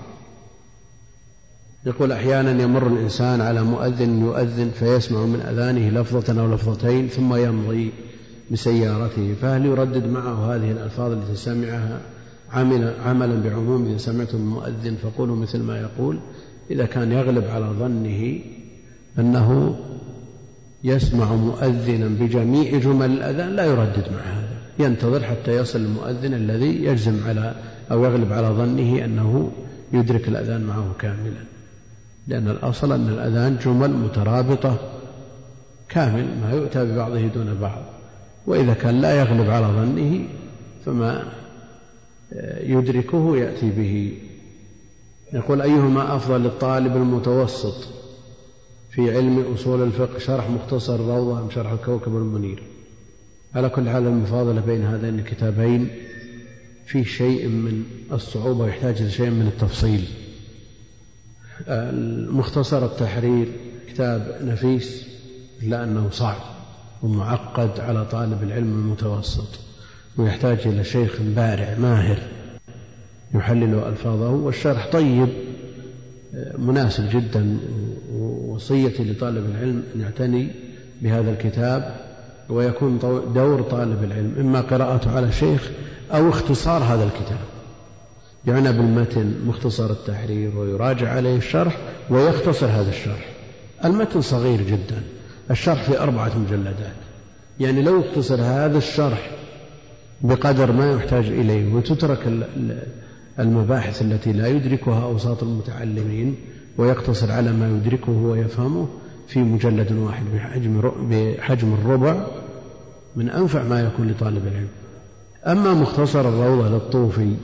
يقول أحيانا يمر الإنسان على مؤذن يؤذن فيسمع من أذانه لفظة أو لفظتين ثم يمضي بسيارته فهل يردد معه هذه الألفاظ التي سمعها؟ عمل عملا بعموم إذا سمعتم المؤذن فقولوا مثل ما يقول. إذا كان يغلب على ظنه أنه يسمع مؤذنا بجميع جمل الأذان لا يردد مع هذا. ينتظر حتى يصل المؤذن الذي يجزم على أو يغلب على ظنه أنه يدرك الأذان معه كاملا. لأن الأصل أن الأذان جمل مترابطة كامل ما يؤتى ببعضه دون بعض. وإذا كان لا يغلب على ظنه فما يدركه يأتي به يقول أيهما أفضل للطالب المتوسط في علم أصول الفقه شرح مختصر الروضة أم شرح الكوكب المنير؟ على كل حال المفاضلة بين هذين الكتابين فيه شيء من الصعوبة ويحتاج إلى شيء من التفصيل. المختصر التحرير كتاب نفيس إلا أنه صعب ومعقد على طالب العلم المتوسط ويحتاج إلى شيخ بارع ماهر. يحلل ألفاظه والشرح طيب مناسب جدا وصيتي لطالب العلم أن يعتني بهذا الكتاب ويكون دور طالب العلم إما قراءته على شيخ أو اختصار هذا الكتاب. يعنى بالمتن مختصر التحرير ويراجع عليه الشرح ويختصر هذا الشرح. المتن صغير جدا الشرح في أربعة مجلدات. يعني لو اختصر هذا الشرح بقدر ما يحتاج إليه وتترك المباحث التي لا يدركها أوساط المتعلمين ويقتصر على ما يدركه ويفهمه في مجلد واحد بحجم بحجم الربع من أنفع ما يكون لطالب العلم. أما مختصر الروضة للطوفي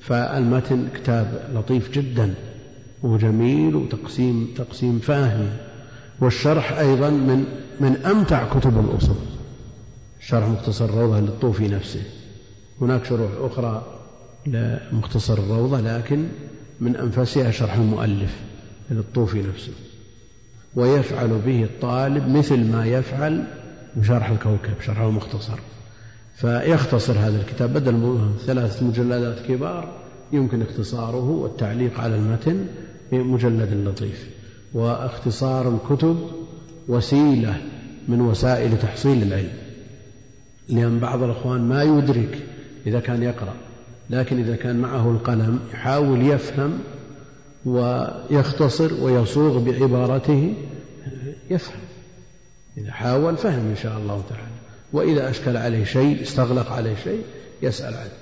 فالمتن كتاب لطيف جدا وجميل وتقسيم تقسيم فاهم والشرح أيضا من من أمتع كتب الأصول. شرح مختصر الروضة للطوفي نفسه. هناك شروح أخرى لمختصر الروضة لكن من أنفسها شرح المؤلف للطوفي نفسه. ويفعل به الطالب مثل ما يفعل بشرح الكوكب شرح المختصر فيختصر هذا الكتاب بدل من ثلاث مجلدات كبار يمكن اختصاره والتعليق على المتن بمجلد لطيف. واختصار الكتب وسيلة من وسائل تحصيل العلم. لأن بعض الأخوان ما يدرك إذا كان يقرأ. لكن إذا كان معه القلم يحاول يفهم ويختصر ويصوغ بعبارته يفهم. إذا حاول فهم إن شاء الله تعالى. وإذا أشكل عليه شيء استغلق عليه شيء يسأل عنه.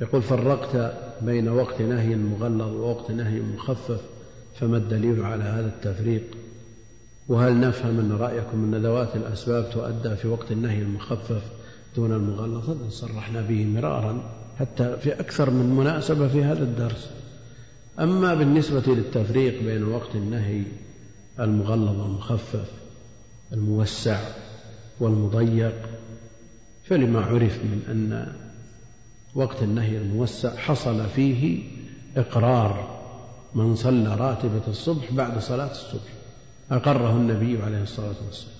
يقول فرقت بين وقت نهي مغلظ ووقت نهي مخفف فما الدليل على هذا التفريق؟ وهل نفهم أن رأيكم أن ذوات الأسباب تؤدى في وقت النهي المخفف دون المغلظ؟ هذا صرحنا به مرارا. حتى في أكثر من مناسبة في هذا الدرس. أما بالنسبة للتفريق بين وقت النهي المغلظ والمخفف الموسع والمضيق فلما عرف من أن وقت النهي الموسع حصل فيه إقرار من صلى راتبة الصبح بعد صلاة الصبح أقره النبي عليه الصلاة والسلام.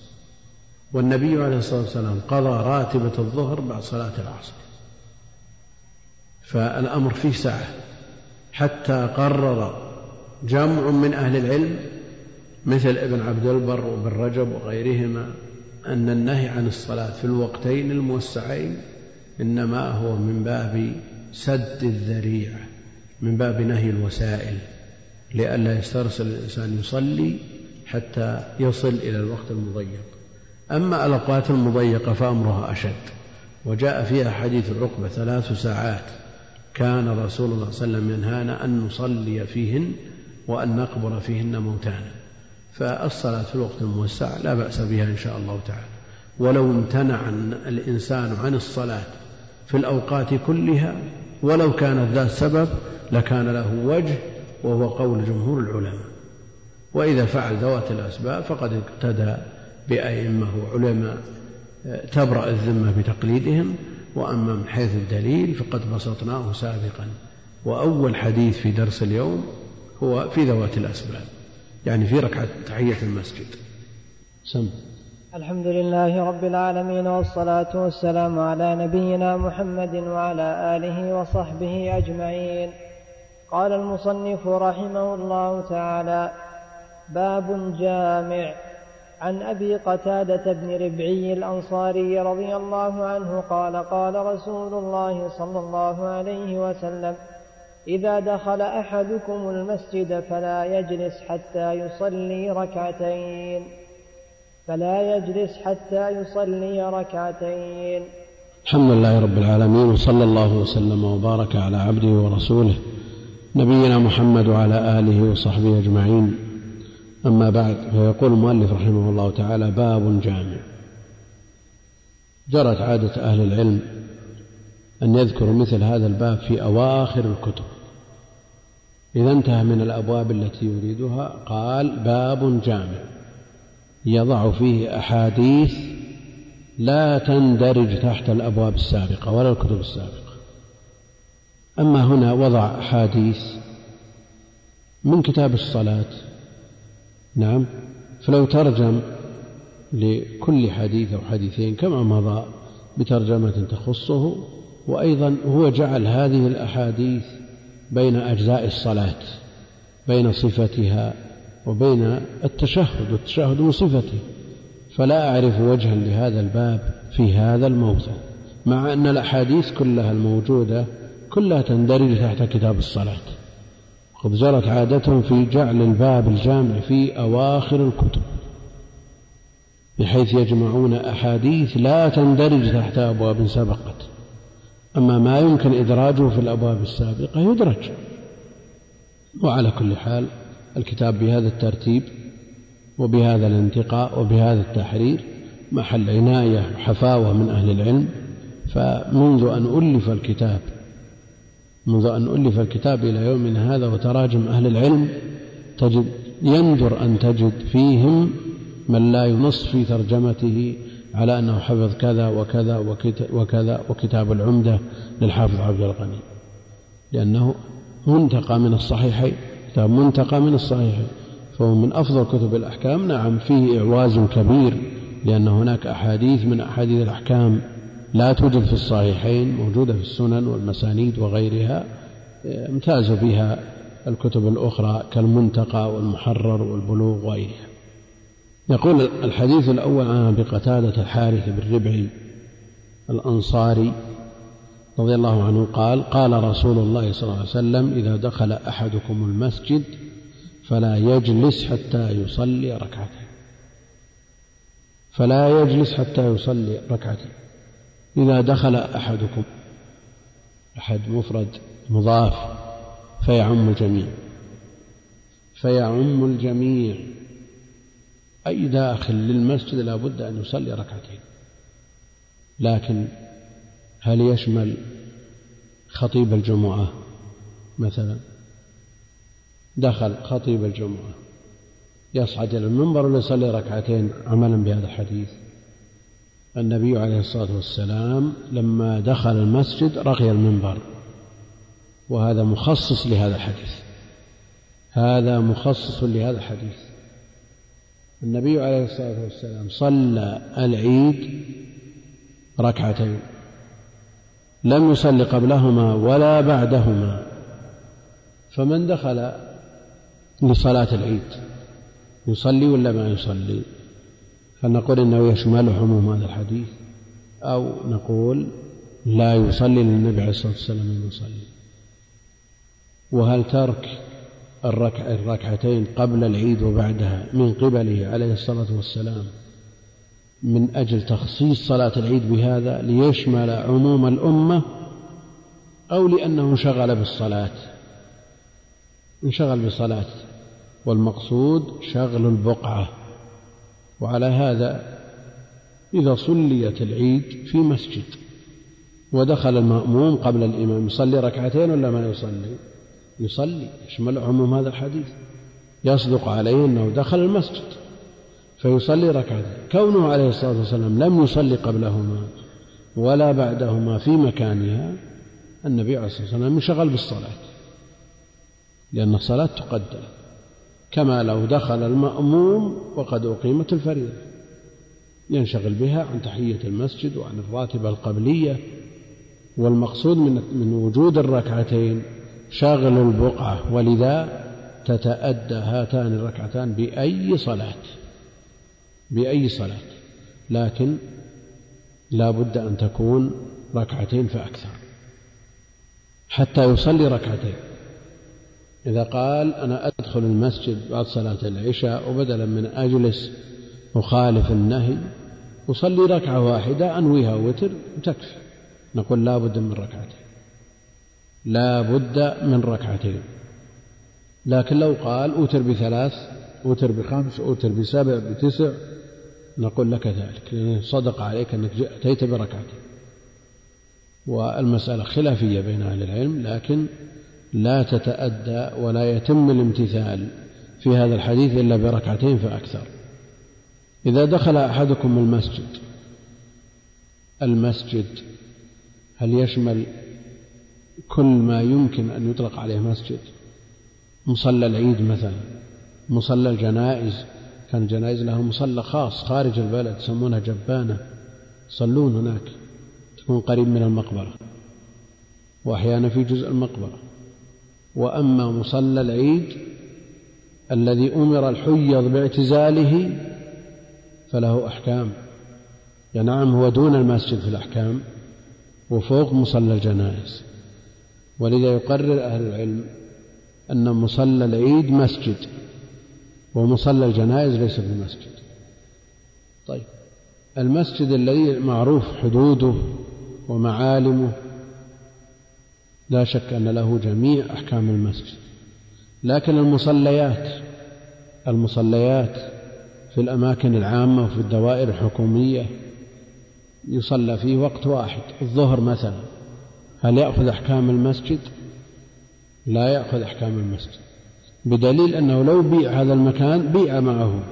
والنبي عليه الصلاة والسلام قضى راتبة الظهر بعد صلاة العصر. فالأمر فيه سعة حتى قرر جمع من أهل العلم مثل ابن عبد البر وابن رجب وغيرهما أن النهي عن الصلاة في الوقتين الموسعين إنما هو من باب سد الذريعة من باب نهي الوسائل لئلا يسترسل الإنسان يصلي حتى يصل إلى الوقت المضيق. أما الأوقات المضيقة فأمرها أشد وجاء فيها حديث العقبة ثلاث ساعات كان رسول الله صلى الله عليه وسلم ينهانا أن نصلي فيهن وأن نقبر فيهن موتانا. فالصلاة في الوقت الموسع لا بأس بها إن شاء الله تعالى. ولو امتنع الإنسان عن الصلاة في الأوقات كلها ولو كانت ذات سبب لكان له وجه وهو قول جمهور العلماء. وإذا فعل ذوات الأسباب فقد اقتدى بأئمة وعلماء تبرأ الذمة بتقليدهم وأما من حيث الدليل فقد بسطناه سابقا. وأول حديث في درس اليوم هو في ذوات الأسباب يعني في ركعة تحية المسجد. سم. الحمد لله رب العالمين والصلاة والسلام على نبينا محمد وعلى آله وصحبه أجمعين. قال المصنف رحمه الله تعالى باب جامع. عن أبي قتادة بن ربعي الأنصاري رضي الله عنه قال قال رسول الله صلى الله عليه وسلم إذا دخل أحدكم المسجد فلا يجلس حتى يصلي ركعتين. فلا يجلس حتى يصلي ركعتين. الحمد لله رب العالمين وصلى الله وسلم وبارك على عبده ورسوله نبينا محمد وعلى آله وصحبه أجمعين. أما بعد فيقول المؤلف رحمه الله تعالى باب جامع. جرت عادة أهل العلم أن يذكروا مثل هذا الباب في أواخر الكتب. إذا انتهى من الأبواب التي يريدها قال باب جامع. يضع فيه أحاديث لا تندرج تحت الأبواب السابقة ولا الكتب السابقة. أما هنا وضع أحاديث من كتاب الصلاة نعم. فلو ترجم لكل حديث أو حديثين كما مضى بترجمة تخصه وأيضا هو جعل هذه الأحاديث بين أجزاء الصلاة بين صفتها وبين التشهد والتشهد من صفته. فلا أعرف وجها لهذا الباب في هذا الموضع مع أن الأحاديث كلها الموجودة كلها تندرج تحت كتاب الصلاة. قد جرت عادتهم في جعل الباب الجامع في أواخر الكتب بحيث يجمعون أحاديث لا تندرج تحت أبواب سبقت أما ما يمكن إدراجه في الأبواب السابقة يدرج. وعلى كل حال الكتاب بهذا الترتيب وبهذا الانتقاء وبهذا التحرير محل عناية وحفاوة من أهل العلم فمنذ أن ألف الكتاب منذ أن ألف الكتاب إلى يومنا هذا وتراجم أهل العلم تجد يندر أن تجد فيهم من لا ينص في ترجمته على أنه حفظ كذا وكذا وكذا وكتاب العمدة للحافظ عبد الغني. لأنه منتقى من الصحيحين كتاب منتقى من الصحيحين. فهو من أفضل كتب الأحكام. نعم فيه إعواز كبير لأن هناك أحاديث من أحاديث الأحكام. لا توجد في الصحيحين موجودة في السنن والمسانيد وغيرها امتاز بها الكتب الأخرى كالمنتقى والمحرر والبلوغ وغيرها. يقول الحديث الأول عن أبي قتادة الحارث بن ربعي الأنصاري رضي الله عنه قال قال رسول الله صلى الله عليه وسلم إذا دخل أحدكم المسجد فلا يجلس حتى يصلي ركعتين فلا يجلس حتى يصلي ركعتين. إذا دخل أحدكم أحد مفرد مضاف فيعم الجميع. فيعم الجميع. أي داخل للمسجد لا بد أن يصلي ركعتين. لكن هل يشمل خطيب الجمعة مثلا؟ دخل خطيب الجمعة يصعد إلى المنبر ويصلي ركعتين عملا بهذا الحديث. النبي عليه الصلاة والسلام لما دخل المسجد رقي المنبر. وهذا مخصص لهذا الحديث. هذا مخصص لهذا الحديث. النبي عليه الصلاة والسلام صلى العيد ركعتين. لم يصل قبلهما ولا بعدهما. فمن دخل لصلاة العيد يصلي ولا ما يصلي؟ فنقول إنه يشمل عموم هذا الحديث أو نقول لا يصلي للنبي عليه الصلاة والسلام المصلي وهل ترك الركع الركعتين قبل العيد وبعدها من قبله عليه الصلاة والسلام من أجل تخصيص صلاة العيد بهذا ليشمل عموم الأمة أو لأنه انشغل بالصلاة؟ انشغل بالصلاة والمقصود شغل البقعة. وعلى هذا إذا صليت العيد في مسجد ودخل المأموم قبل الإمام يصلي ركعتين ولا ما يصلي؟ يصلي يشمل عموم هذا الحديث. يصدق عليه أنه دخل المسجد فيصلي ركعتين. كونه عليه الصلاة والسلام لم يصلي قبلهما ولا بعدهما في مكانها النبي عليه الصلاة والسلام انشغل بالصلاة لأن الصلاة تقدم. كما لو دخل المأموم وقد أقيمت الفريضة. ينشغل بها عن تحية المسجد وعن الراتبة القبلية والمقصود من من وجود الركعتين شغل البقعة. ولذا تتأدى هاتان الركعتان بأي صلاة بأي صلاة. لكن لا بد أن تكون ركعتين فأكثر حتى يصلي ركعتين. إذا قال أنا أدخل المسجد بعد صلاة العشاء وبدلا من أجلس أخالف النهي أصلي ركعة واحدة أنويها وتر وتكفي. نقول لا بد من ركعتين. لا بد من ركعتين. لكن لو قال أوتر بثلاث أوتر بخمس أوتر بسبع بتسع نقول لك ذلك. صدق عليك أنك أتيت بركعتين. والمسألة خلافية بين أهل العلم لكن لا تتأدى ولا يتم الامتثال في هذا الحديث إلا بركعتين فأكثر. إذا دخل أحدكم المسجد المسجد هل يشمل كل ما يمكن أن يطلق عليه مسجد؟ مصلى العيد مثلا مصلى الجنائز كان الجنائز لها مصلى خاص خارج البلد يسمونها جبانة. يصلون هناك تكون قريب من المقبرة وأحيانا في جزء المقبرة. وأما مصلى العيد الذي أمر الحيض باعتزاله فله أحكام. يعني نعم هو دون المسجد في الأحكام وفوق مصلى الجنائز. ولذا يقرر أهل العلم أن مصلى العيد مسجد ومصلى الجنائز ليس بمسجد. طيب المسجد الذي معروف حدوده ومعالمه لا شك أن له جميع أحكام المسجد. لكن المصليات المصليات في الأماكن العامة وفي الدوائر الحكومية يصلى فيه وقت واحد. الظهر مثلا هل يأخذ أحكام المسجد؟ لا يأخذ أحكام المسجد. بدليل أنه لو بيع هذا المكان بيع معه.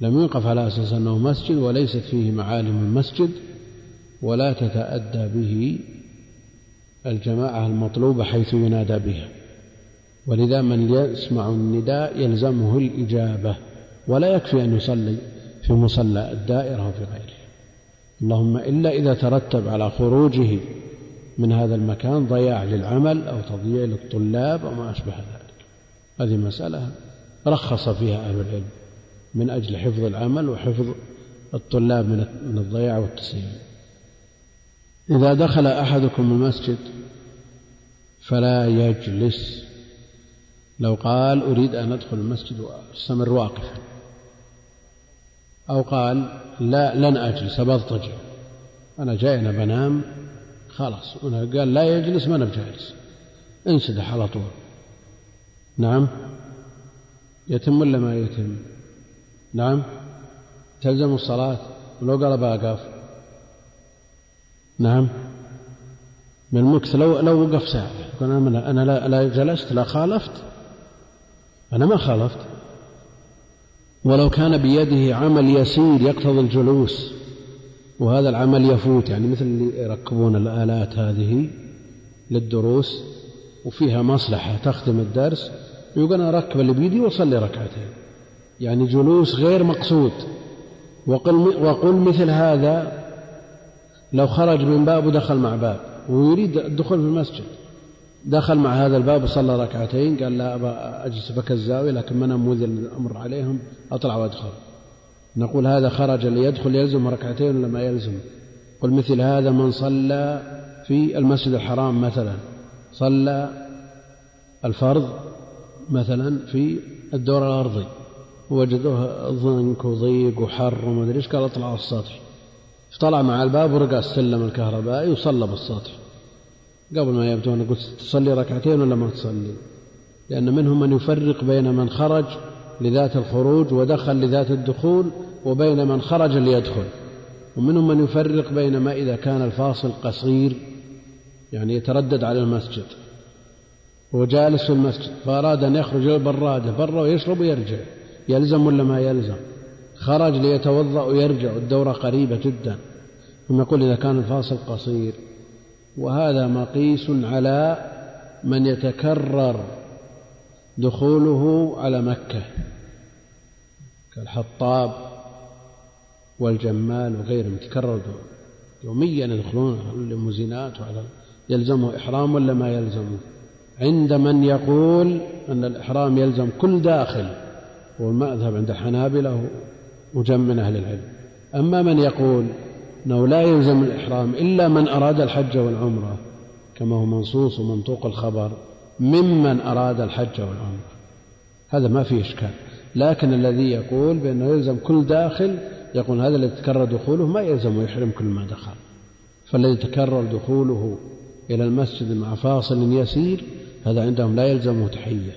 لم يوقف على أساس أنه مسجد وليست فيه معالم المسجد ولا تتأدى به الجماعة المطلوبة حيث ينادى بها. ولذا من يسمع النداء يلزمه الإجابة ولا يكفي أن يصلي في مصلى الدائرة وفي غيره. اللهم إلا إذا ترتب على خروجه من هذا المكان ضياع للعمل أو تضييع للطلاب أو ما أشبه ذلك. هذه مسألة رخص فيها أهل العلم من أجل حفظ العمل وحفظ الطلاب من الضياع والتسليم. إذا دخل أحدكم المسجد فلا يجلس. لو قال أريد أن أدخل المسجد وأستمر واقفا. أو قال لا لن أجلس أبضطجع أنا جاي أنا بنام. خلاص قال لا يجلس ما أنا بجالس. انسدح على طول. نعم؟ يتم ولا ما يتم؟ نعم؟ تلزم الصلاة؟ ولو قال بقف. نعم. من مكث لو لو وقف ساعة. أنا أنا لا, لا جلست لا خالفت. أنا ما خالفت. ولو كان بيده عمل يسير يقتضي الجلوس وهذا العمل يفوت. يعني مثل اللي يركبون الآلات هذه للدروس وفيها مصلحة تخدم الدرس يقول أنا أركب اللي بيدي وأصلي ركعتين. يعني جلوس غير مقصود. وقل, وقل مثل هذا لو خرج من باب ودخل مع باب ويريد الدخول في المسجد. دخل مع هذا الباب وصلى ركعتين قال لا أبا أجلس بك الزاوية لكن من أموذ الأمر عليهم أطلع وأدخل. نقول هذا خرج ليدخل يلزم ركعتين ولا ما يلزم؟ قل مثل هذا من صلى في المسجد الحرام مثلا. صلى الفرض مثلا في الدور الأرضي. وجدوه ضنك وضيق وحر وما أدري إيش قال اطلع على السطح. فطلع مع الباب ورقى السلم الكهربائي وصلى بالسطح. قبل ما يبدو أنا قلت تصلي ركعتين ولا ما تصلي؟ لأن منهم من يفرق بين من خرج لذات الخروج ودخل لذات الدخول وبين من خرج ليدخل. ومنهم من يفرق بين ما إذا كان الفاصل قصير يعني يتردد على المسجد. هو جالس في المسجد فأراد أن يخرج إلى البرادة برا ويشرب ويرجع. يلزم ولا ما يلزم؟ خرج ليتوضأ ويرجع الدورة قريبة جدا. ثم يقول إذا كان الفاصل قصير. وهذا مقيس على من يتكرر دخوله على مكة. كالحطاب والجمال وغيرهم يتكرر يوميا يدخلون على الليموزينات وعلى يلزمه إحرام ولا ما يلزمه؟ عند من يقول أن الإحرام يلزم كل داخل. والمذهب عند الحنابلة وجم من أهل العلم. أما من يقول أنه لا يلزم الإحرام إلا من أراد الحج والعمرة كما هو منصوص ومنطوق الخبر ممن أراد الحج والعمرة. هذا ما فيه إشكال. لكن الذي يقول بأنه يلزم كل داخل يقول هذا الذي تكرر دخوله ما يلزم يحرم كل ما دخل. فالذي تكرر دخوله إلى المسجد مع فاصل يسير هذا عندهم لا يلزمه تحية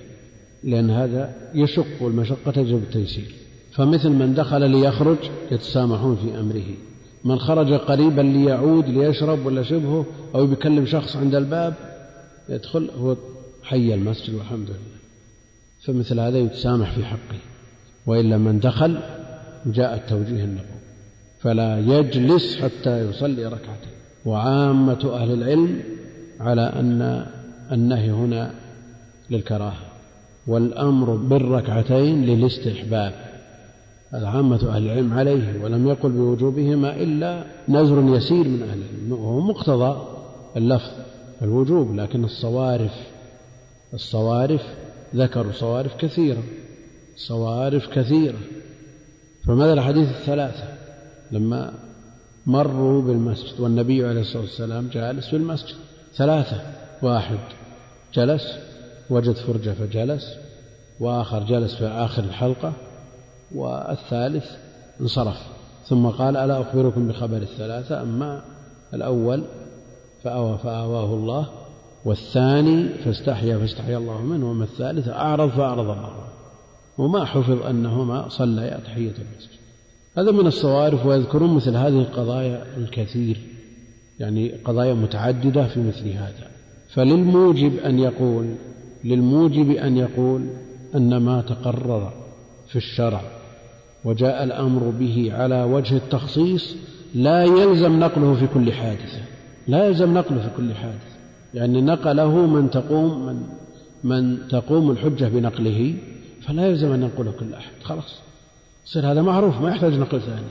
لأن هذا يشق والمشقة تجب التيسير. فمثل من دخل ليخرج يتسامحون في أمره. من خرج قريبا ليعود ليشرب ولا شبهه أو بيكلم شخص عند الباب يدخل هو حي المسجد والحمد لله. فمثل هذا يتسامح في حقه. وإلا من دخل جاء التوجيه النبوي. فلا يجلس حتى يصلي ركعتين. وعامة أهل العلم على أن النهي هنا للكراهة. والأمر بالركعتين للاستحباب. هذا عامة أهل العلم عليه ولم يقل بوجوبهما إلا نذر يسير من أهل العلم. وهو مقتضى اللفظ الوجوب لكن الصوارف الصوارف ذكروا صوارف كثيرة صوارف كثيرة. فماذا الحديث الثلاثة؟ لما مروا بالمسجد والنبي عليه الصلاة والسلام جالس في المسجد ثلاثة واحد جلس وجد فرجة فجلس وآخر جلس في آخر الحلقة والثالث انصرف. ثم قال ألا أخبركم بخبر الثلاثة؟ أما الأول فأوى فآواه الله والثاني فاستحيا فاستحيا الله منه وما الثالث أعرض فأعرض الله وما حفظ أنهما صليا تحية المسجد. هذا من الصوارف ويذكرون مثل هذه القضايا الكثير يعني قضايا متعددة في مثل هذا. فللموجب أن يقول للموجب أن يقول أن ما تقرر في الشرع وجاء الأمر به على وجه التخصيص لا يلزم نقله في كل حادثة لا يلزم نقله في كل حادثة يعني نقله من تقوم من من تقوم الحجة بنقله فلا يلزم أن ينقله كل أحد خلاص. يصير هذا معروف ما يحتاج نقل ثاني.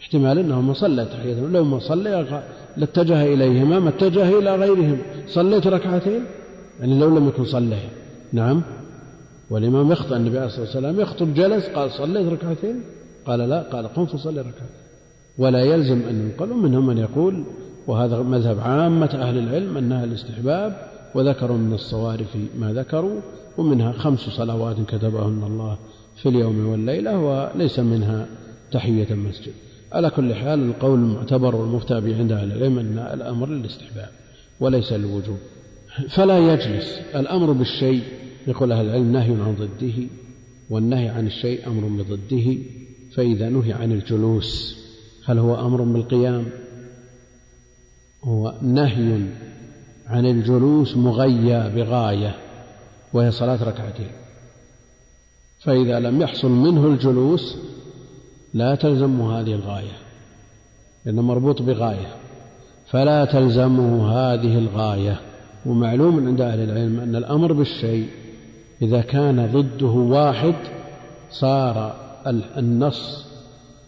احتمال أنه ما صلى تحية لو ما صلى لاتجه إليهما ما اتجه إلى غيرهم. صليت ركعتين؟ يعني لو لم يكن صلى نعم. والإمام يخطأ النبي عليه الصلاة والسلام يخطب جلس قال صليت ركعتين قال لا قال قم فصلي ركعتين. ولا يلزم أن ينقل منهم من يقول وهذا مذهب عامة أهل العلم أنها الاستحباب وذكروا من الصوارف ما ذكروا ومنها خمس صلوات كتبهن الله في اليوم والليلة وليس منها تحية المسجد. على كل حال القول المعتبر والمفتى به عند أهل العلم أن الأمر للاستحباب وليس للوجوب. فلا يجلس الأمر بالشيء يقول أهل العلم نهي عن ضده والنهي عن الشيء أمر بضده فإذا نهي عن الجلوس هل هو أمر بالقيام؟ هو نهي عن الجلوس مغيى بغاية وهي صلاة ركعتين. فإذا لم يحصل منه الجلوس لا تلزمه هذه الغاية لأنه مربوط بغاية. فلا تلزمه هذه الغاية. ومعلوم عند أهل العلم أن الأمر بالشيء إذا كان ضده واحد صار النص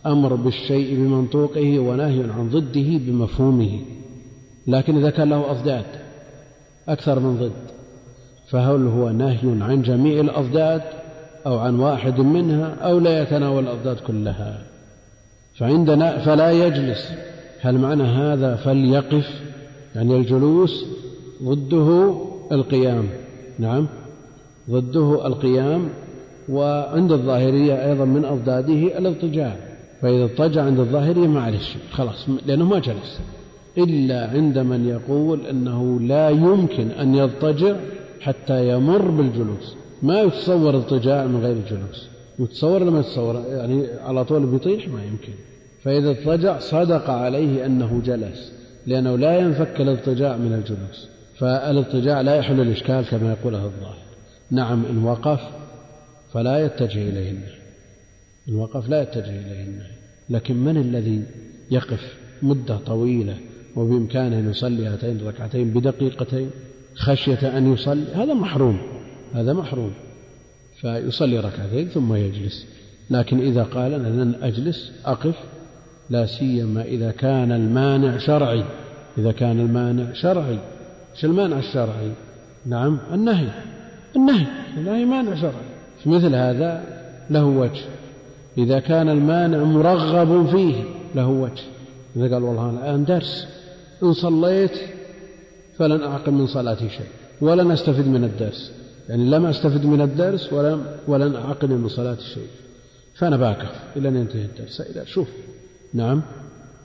أمر بالشيء بمنطوقه ونهي عن ضده بمفهومه. لكن إذا كان له أضداد أكثر من ضد فهل هو نهي عن جميع الأضداد أو عن واحد منها أو لا يتناول الأضداد كلها؟ فعندنا فلا يجلس. هل معنى هذا فليقف؟ يعني الجلوس ضده القيام. نعم. ضده القيام وعند الظاهرية أيضا من أضداده الاضطجاع فإذا اضطجع عند الظاهرية معلش خلاص لأنه ما جلس إلا عند من يقول أنه لا يمكن أن يضطجع حتى يمر بالجلوس. ما يتصور اضطجاع من غير الجلوس يتصور لما يتصور يعني على طول بيطيح ما يمكن. فإذا اضطجع صدق عليه أنه جلس لأنه لا ينفك الاضطجاع من الجلوس. فالاضطجاع لا يحل الإشكال كما يقوله الظاهر. نعم إن وقف فلا يتجه إليه النهي إن وقف لا يتجه إليه النهي لكن من الذي يقف مدة طويلة وبإمكانه أن يصلي هاتين الركعتين بدقيقتين خشية أن يصلي هذا محروم هذا محروم. فيصلي ركعتين ثم يجلس. لكن إذا قال أنا لن أجلس أقف لا سيما إذا كان المانع شرعي. إذا كان المانع شرعي. إيش المانع الشرعي؟ نعم النهي. النهي. النهي مانع شرعي في مثل هذا له وجه. إذا كان المانع مرغب فيه له وجه. إذا قال والله الآن درس. إن صليت فلن أعقل من صلاتي شيء ولن أستفد من الدرس. يعني لم أستفد من الدرس ولم ولن أعقل من صلاتي شيء فأنا باكف إلى أن ينتهي الدرس. إلى شوف. نعم.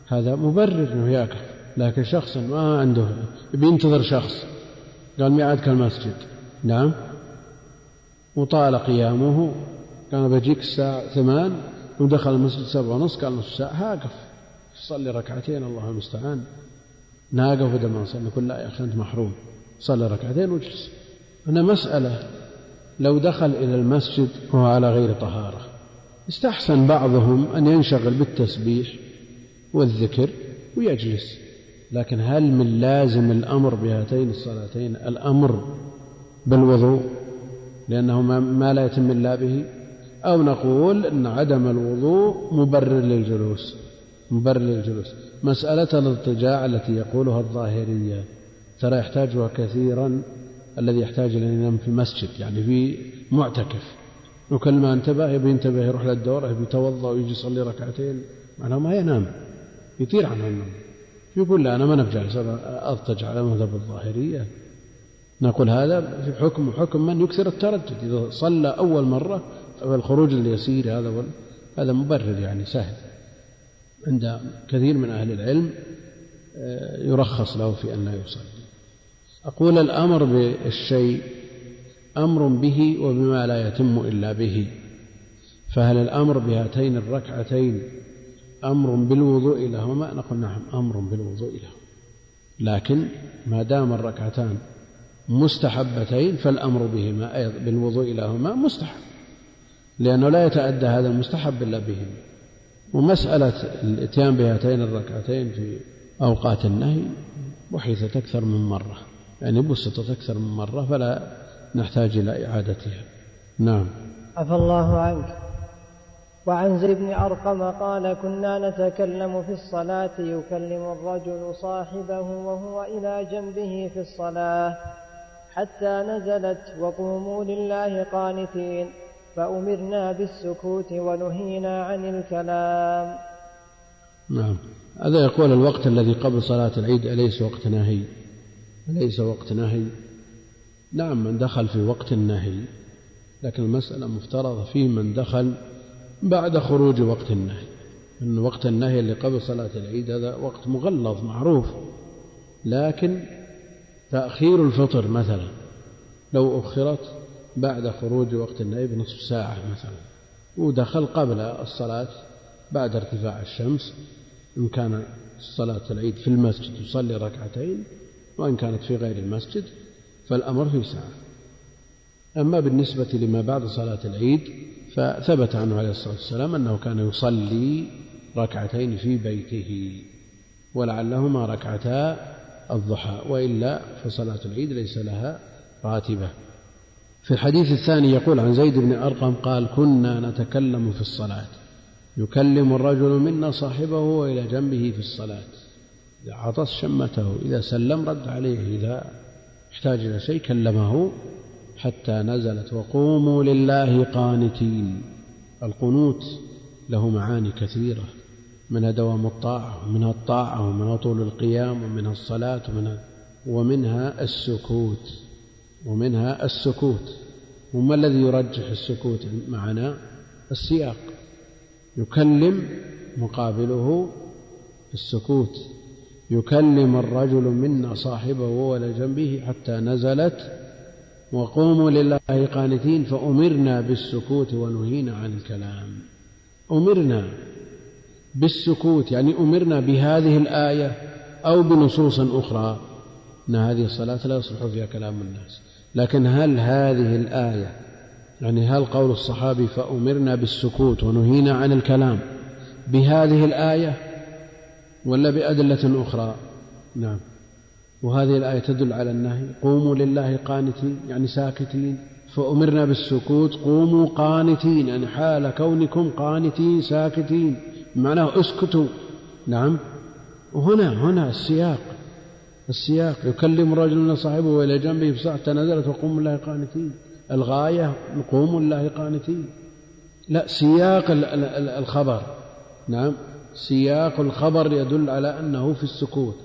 هذا مبرر أنه يأكل. لكن شخص ما عنده. بينتظر شخص. قال ميعادك المسجد نعم. وطال قيامه. قال بجيك الساعة ثمان ودخل المسجد سبعة ونص قال نصف ساعة هاقف. صلي ركعتين الله المستعان. ناقف بدل ما نصلي نقول لا يا أخي أنت محروم. صلي ركعتين واجلس. أنا مسألة لو دخل إلى المسجد وهو على غير طهارة استحسن بعضهم أن ينشغل بالتسبيح والذكر ويجلس. لكن هل من لازم الأمر بهاتين الصلاتين؟ الأمر بالوضوء لأنه ما لا يتم إلا به. أو نقول أن عدم الوضوء مبرر للجلوس مبرر للجلوس. مسألة الاضطجاع التي يقولها الظاهرية ترى يحتاجها كثيرا الذي يحتاج إلى ينام في المسجد يعني في معتكف. وكل ما انتبه يبي ينتبه يروح للدورة يبي يتوضأ ويجي يصلي ركعتين. معناه ما ينام. يطير عنه النوم. يقول لا أنا ما نفجع أضطجع على مذهب الظاهرية. نقول هذا في حكم حكم من يكثر التردد. إذا صلى أول مرة فالخروج اليسير هذا هذا مبرر يعني سهل. عند كثير من أهل العلم آه، يرخص له في أن لا يصلي. أقول الأمر بالشيء أمر به وبما لا يتم إلا به. فهل الأمر بهاتين الركعتين أمر بالوضوء لهما؟ نقول نعم أمر بالوضوء لهما. لكن ما دام الركعتان مستحبتين فالأمر بهما أيضا بالوضوء لهما مستحب. لأنه لا يتأدى هذا المستحب إلا بهما. ومسألة الإتيان بهاتين الركعتين في أوقات النهي بحثت أكثر من مرة. يعني بسطت أكثر من مرة فلا نحتاج إلى إعادتها. نعم. عفى الله عنك. وعن زيد بن أرقم قال كنا نتكلم في الصلاة يكلم الرجل صاحبه وهو إلى جنبه في الصلاة. حتى نزلت وقوموا لله قانتين فأمرنا بالسكوت ونهينا عن الكلام. نعم. هذا يقول الوقت الذي قبل صلاة العيد أليس وقت نهي؟ أليس وقت نهي؟ نعم من دخل في وقت النهي لكن المسألة مفترضة في من دخل بعد خروج وقت النهي. أن وقت النهي اللي قبل صلاة العيد هذا وقت مغلظ معروف لكن تأخير الفطر مثلا لو أخرت بعد خروج وقت النهي بنصف ساعة مثلا ودخل قبل الصلاة بعد ارتفاع الشمس إن كان صلاة العيد في المسجد يصلي ركعتين وإن كانت في غير المسجد فالأمر في ساعة. أما بالنسبة لما بعد صلاة العيد فثبت عنه عليه الصلاة والسلام أنه كان يصلي ركعتين في بيته ولعلهما ركعتا الضحى وإلا فصلاة العيد ليس لها راتبة. في الحديث الثاني يقول عن زيد بن أرقم قال كنا نتكلم في الصلاة. يكلم الرجل منا صاحبه وإلى جنبه في الصلاة. إذا عطس شمته إذا سلم رد عليه إذا احتاج إلى شيء كلمه حتى نزلت. وقوموا لله قانتين. القنوت له معاني كثيرة. منها دوام الطاعة ومنها الطاعة ومنها طول القيام ومنها الصلاة ومنها, ومنها السكوت ومنها السكوت. وما الذي يرجح السكوت؟ معنا السياق. يكلم مقابله السكوت. يكلم الرجل منا صاحبه وهو جنبه حتى نزلت وقوموا لله قانتين فأمرنا بالسكوت ونهينا عن الكلام. أمرنا بالسكوت يعني أمرنا بهذه الآية أو بنصوص أخرى. أن هذه الصلاة لا يصلح فيها كلام الناس. لكن هل هذه الآية يعني هل قول الصحابي فأمرنا بالسكوت ونهينا عن الكلام بهذه الآية ولا بأدلة أخرى؟ نعم. وهذه الآية تدل على النهي. قوموا لله قانتين يعني ساكتين. فأمرنا بالسكوت قوموا قانتين يعني حال كونكم قانتين ساكتين. معناه اسكتوا. نعم. وهنا هنا السياق السياق. يكلم رجل صاحبه إلى جنبه حتى نزلت وقوموا لله قانتين. الغاية قوموا لله قانتين. لا سياق الخبر. نعم. سياق الخبر يدل على أنه في السكوت.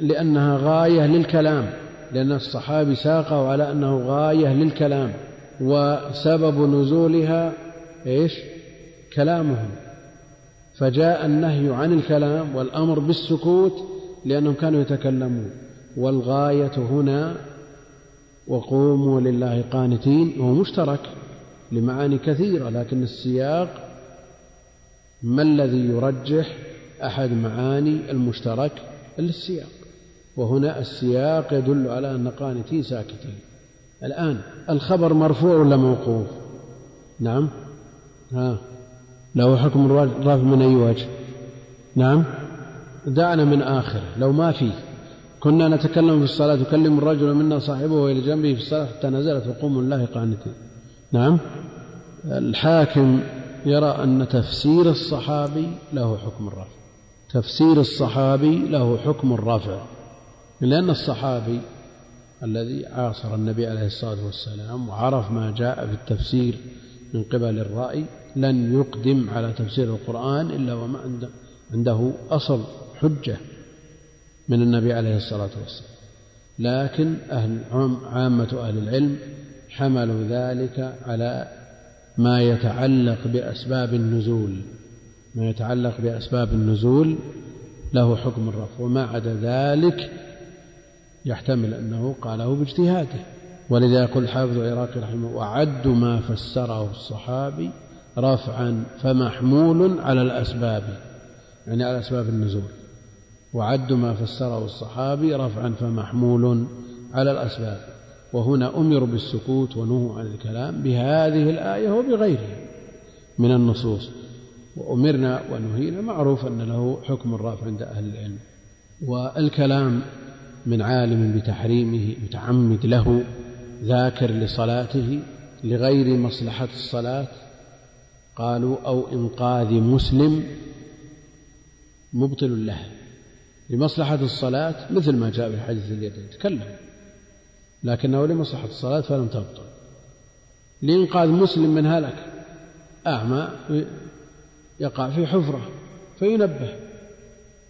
لأنها غاية للكلام. لأن الصحابي ساقه على أنه غاية للكلام. وسبب نزولها إيش؟ كلامهم. فجاء النهي عن الكلام والأمر بالسكوت لأنهم كانوا يتكلمون. والغاية هنا وقوموا لله قانتين هو مشترك لمعاني كثيرة لكن السياق ما الذي يرجح أحد معاني المشترك؟ السياق. وهنا السياق يدل على أن قانتين ساكتين. الآن الخبر مرفوع ولا موقوف؟ نعم. ها. له حكم الرفع من أي وجه؟ نعم. دعنا من آخر لو ما فيه. كنا نتكلم في الصلاة يكلم الرجل منا صاحبه إلى جنبه في الصلاة حتى نزلت وقوم الله قانتين نعم. الحاكم يرى أن تفسير الصحابي له حكم الرفع. تفسير الصحابي له حكم الرفع. لأن الصحابي الذي عاصر النبي عليه الصلاة والسلام وعرف ما جاء في التفسير من قبل الرأي لن يقدم على تفسير القرآن إلا وما عنده, عنده أصل حجة من النبي عليه الصلاة والسلام. لكن أهل عامة أهل العلم حملوا ذلك على ما يتعلق بأسباب النزول. ما يتعلق بأسباب النزول له حكم الرفع. وما عدا ذلك يحتمل أنه قاله باجتهاده. ولذا يقول الحافظ العراقي رحمه وعد ما فسره الصحابي رفعا فمحمول على الأسباب يعني على أسباب النزول. وعد ما فسره الصحابي رفعا فمحمول على الأسباب. وهنا أمروا بالسكوت ونهوا عن الكلام بهذه الآية وبغيرها من النصوص. وأمرنا ونهينا معروف أن له حكم الرفع عند أهل العلم. والكلام من عالم بتحريمه متعمد له ذاكر لصلاته لغير مصلحة الصلاة قالوا أو إنقاذ مسلم مبطل له لمصلحة الصلاة مثل ما جاء في حديث اليدين تكلم لكنه لمصلحة الصلاة فلم تبطل. لإنقاذ مسلم من هلك. أعمى يقع في حفرة فينبه.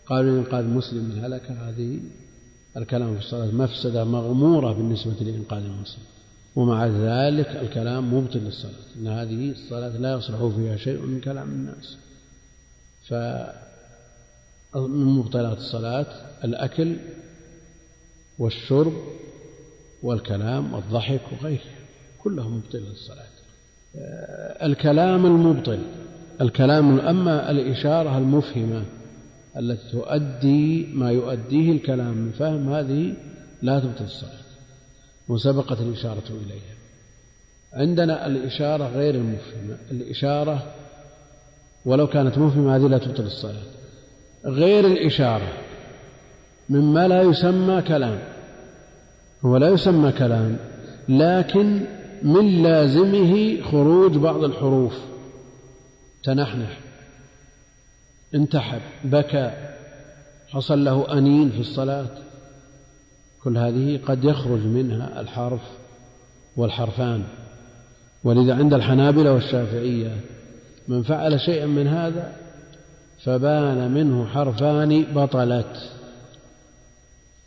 قالوا لإنقاذ مسلم من هلك. هذه الكلام في الصلاة مفسدة مغمورة بالنسبة لإنقاذ المسلم ومع ذلك الكلام مبطل للصلاة إن هذه الصلاة لا يصلح فيها شيء من كلام الناس. ف من مبطلات الصلاة الأكل والشرب والكلام والضحك وغيره كله مبطل للصلاة. الكلام المبطل الكلام أما الإشارة المفهمة التي تؤدي ما يؤديه الكلام من فهم هذه لا تبطل الصلاة. وسبقت الإشارة إليها. عندنا الإشارة غير المفهمة. الإشارة ولو كانت مفهمة هذه لا تبطل الصلاة. غير الإشارة مما لا يسمى كلام. هو لا يسمى كلام لكن من لازمه خروج بعض الحروف. تنحنح انتحب بكى حصل له أنين في الصلاة. كل هذه قد يخرج منها الحرف والحرفان. ولذا عند الحنابلة والشافعية من فعل شيئا من هذا فبان منه حرفان بطلت.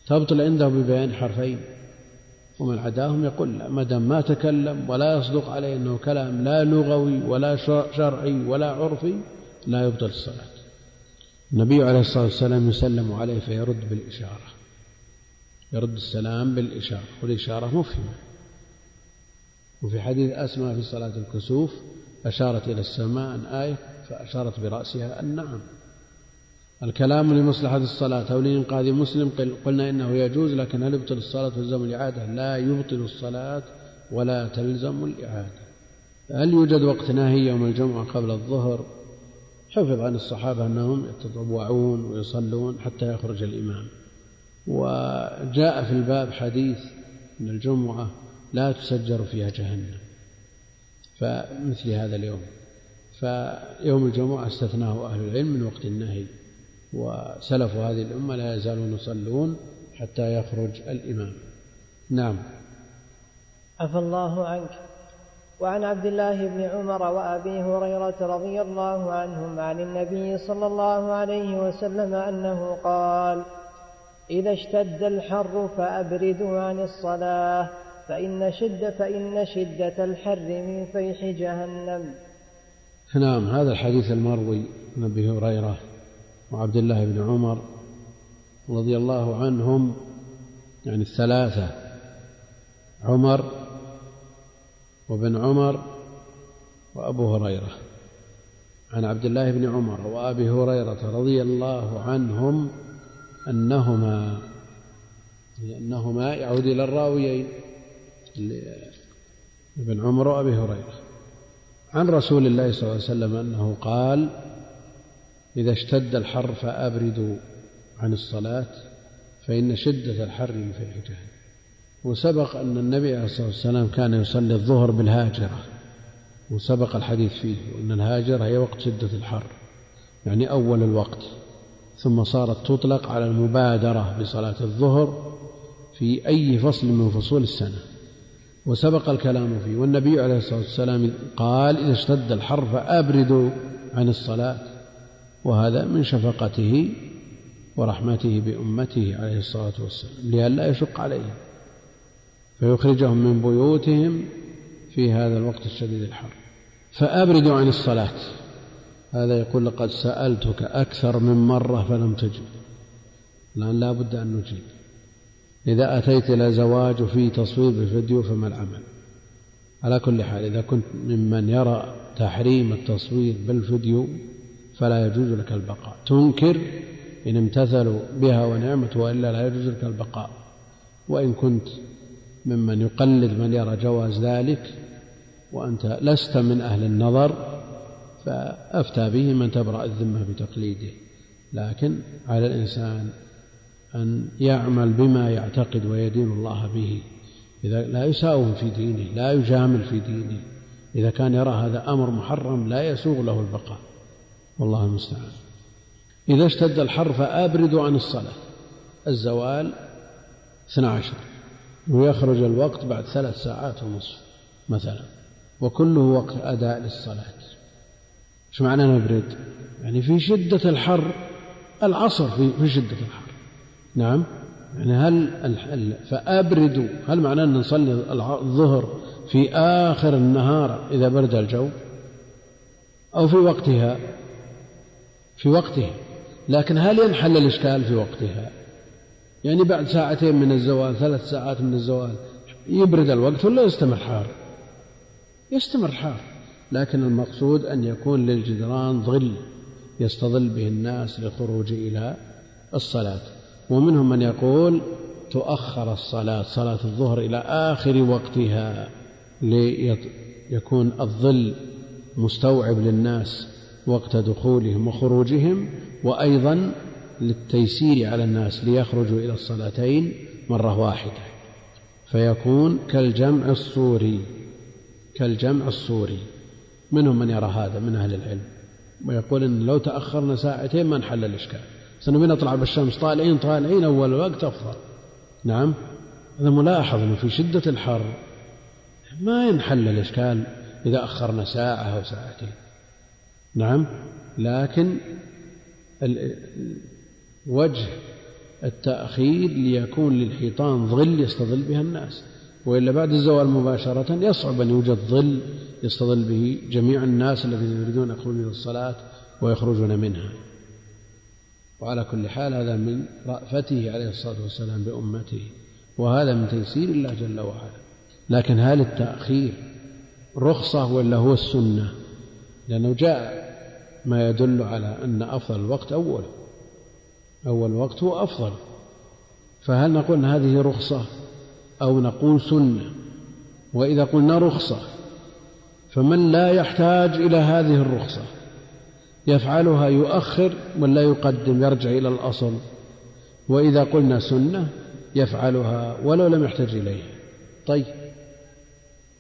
تبطل عنده ببيان حرفين. ومن عداهم يقول لا ما دام ما تكلم ولا يصدق عليه إنه كلام لا لغوي ولا شرعي ولا عرفي لا يبطل الصلاة. النبي عليه الصلاة والسلام يسلم عليه فيرد بالإشارة. يرد السلام بالإشارة والإشارة مفهمة وفي حديث أسماء في صلاة الكسوف أشارت إلى السماء أن آية فأشارت برأسها النعم الكلام لمصلحة الصلاة أو لإنقاذ مسلم قلنا إنه يجوز لكن هل يبطل الصلاة وتلزم الإعادة؟ لا يبطل الصلاة ولا تلزم الإعادة. هل يوجد وقت ناهي يوم الجمعة قبل الظهر؟ حفظ عن الصحابة أنهم يتطوعون ويصلون حتى يخرج الإمام. وجاء في الباب حديث أن الجمعة لا تسجر فيها جهنم. فمثل هذا اليوم. فيوم الجمعة استثناه أهل العلم من وقت النهي. وسلف هذه الأمة لا يزالون يصلون حتى يخرج الإمام نعم عفى الله عنك وعن عبد الله بن عمر وأبي هريرة رضي الله عنهم عن النبي صلى الله عليه وسلم أنه قال إذا اشتد الحر فأبردوا عن الصلاة فإن شدة فإن شدة الحر من فيح جهنم. نعم هذا الحديث المروي عن أبي هريرة وعبد الله بن عمر رضي الله عنهم يعني الثلاثة عمر وابن عمر وأبو هريرة. عن عبد الله بن عمر وأبي هريرة رضي الله عنهم أنهما أنهما يعود إلى الراويين ابن عمر وأبي هريرة. عن رسول الله صلى الله عليه وسلم أنه قال إذا اشتد الحر فأبردوا عن الصلاة فإن شدة الحر في جهنم وسبق أن النبي عليه الصلاة والسلام كان يصلي الظهر بالهاجرة وسبق الحديث فيه وأن الهاجرة هي وقت شدة الحر يعني أول الوقت. ثم صارت تطلق على المبادرة بصلاة الظهر في أي فصل من فصول السنة. وسبق الكلام فيه والنبي عليه الصلاة والسلام قال إذا اشتد الحر فأبردوا عن الصلاة. وهذا من شفقته ورحمته بأمته عليه الصلاة والسلام لئلا يشق عليهم فيخرجهم من بيوتهم في هذا الوقت الشديد الحر. فأبردوا عن الصلاة. هذا يقول لقد سألتك أكثر من مرة فلم تجب. الآن لا بد أن نجيب. إذا أتيت إلى زواج وفي تصوير بالفيديو فما العمل؟ على كل حال إذا كنت ممن يرى تحريم التصوير بالفيديو فلا يجوز لك البقاء. تنكر إن امتثلوا بها ونعمت وإلا لا يجوز لك البقاء. وإن كنت ممن يقلد من يرى جواز ذلك وأنت لست من أهل النظر فأفتى به من تبرأ الذمة بتقليده. لكن على الإنسان أن يعمل بما يعتقد ويدين الله به. إذا لا يساوم في دينه لا يجامل في دينه. إذا كان يرى هذا أمر محرم لا يسوغ له البقاء. والله المستعان. إذا اشتد الحر فأبردوا عن الصلاة. الزوال 12 ويخرج الوقت بعد ثلاث ساعات ونصف مثلا. وكله وقت أداء للصلاة. إيش معنى نبرد؟ يعني في شدة الحر العصر في, في شدة الحر. نعم؟ يعني هل فأبردوا هل معناه أن نصلي الظهر في آخر النهار إذا برد الجو؟ أو في وقتها؟ في وقتها. لكن هل ينحل الإشكال في وقتها؟ يعني بعد ساعتين من الزوال ثلاث ساعات من الزوال يبرد الوقت ولا يستمر حار؟ يستمر حار. لكن المقصود أن يكون للجدران ظل يستظل به الناس للخروج إلى الصلاة. ومنهم من يقول تؤخر الصلاة صلاة الظهر إلى آخر وقتها ليكون الظل مستوعب للناس وقت دخولهم وخروجهم وأيضا للتيسير على الناس ليخرجوا إلى الصلاتين مرة واحدة. فيكون كالجمع الصوري كالجمع الصوري منهم من يرى هذا من أهل العلم. ويقول إن لو تأخرنا ساعتين ما انحل الإشكال. سنبي نطلع بالشمس طالعين طالعين أول الوقت أفضل. نعم؟ هذا ملاحظ أنه في شدة الحر ما ينحل الإشكال إذا أخرنا ساعة أو ساعتين. نعم؟ لكن وجه التأخير ليكون للحيطان ظل يستظل بها الناس. وإلا بعد الزوال مباشرة يصعب أن يوجد ظل يستظل به جميع الناس الذين يريدون أن يخرجون الصلاة ويخرجون منها. وعلى كل حال هذا من رأفته عليه الصلاة والسلام بأمته وهذا من تيسير الله جل وعلا. لكن هل التأخير رخصة ولا هو السنة؟ لأنه جاء ما يدل على أن أفضل الوقت أول. أول وقت هو أفضل. فهل نقول أن هذه رخصة أو نقول سنة وإذا قلنا رخصة فمن لا يحتاج إلى هذه الرخصة؟ يفعلها يؤخر ولا يقدم يرجع إلى الأصل. وإذا قلنا سنة يفعلها ولو لم يحتج إليها. طيب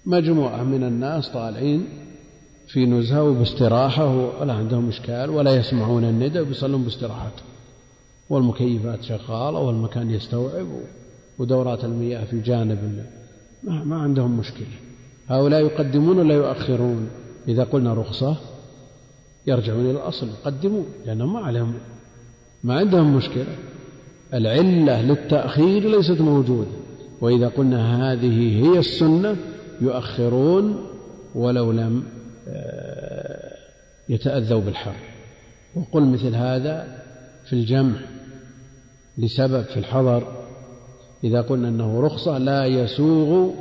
مجموعة من الناس طالعين في نزهة وباستراحة ولا عندهم إشكال ولا يسمعون الندى وبيصلون باستراحتهم والمكيفات شغالة والمكان يستوعب ودورات المياه في جانب ما, ما عندهم مشكلة. هؤلاء يقدمون ولا يؤخرون؟ إذا قلنا رخصة يرجعون إلى الأصل يقدمون لأنهم ما عليهم ما عندهم مشكلة. العلة للتأخير ليست موجودة. وإذا قلنا هذه هي السنة يؤخرون ولو لم آه، يتأذوا بالحر. وقل مثل هذا في الجمع لسبب في الحضر. إذا قلنا أنه رخصة لا يسوغ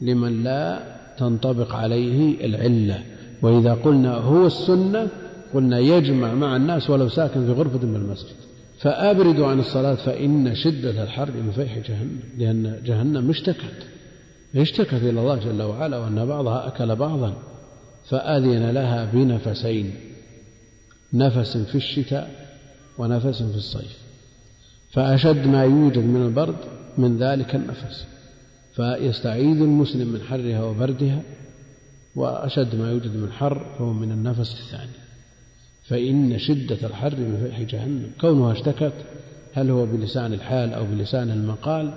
لمن لا تنطبق عليه العلة. وإذا قلنا هو السنة قلنا يجمع مع الناس ولو ساكن في غرفة من المسجد. فأبردوا عن الصلاة فإن شدة الحر من فيح جهنم لأن جهنم اشتكت. اشتكت إلى الله جل وعلا وأن بعضها أكل بعضا فأذن لها بنفسين نفس في الشتاء ونفس في الصيف. فأشد ما يوجد من البرد من ذلك النفس. فيستعيذ المسلم من حرها وبردها وأشد ما يوجد من حر فهو من النفس الثاني. فإن شدة الحر من فيح جهنم كونها اشتكت هل هو بلسان الحال أو بلسان المقال؟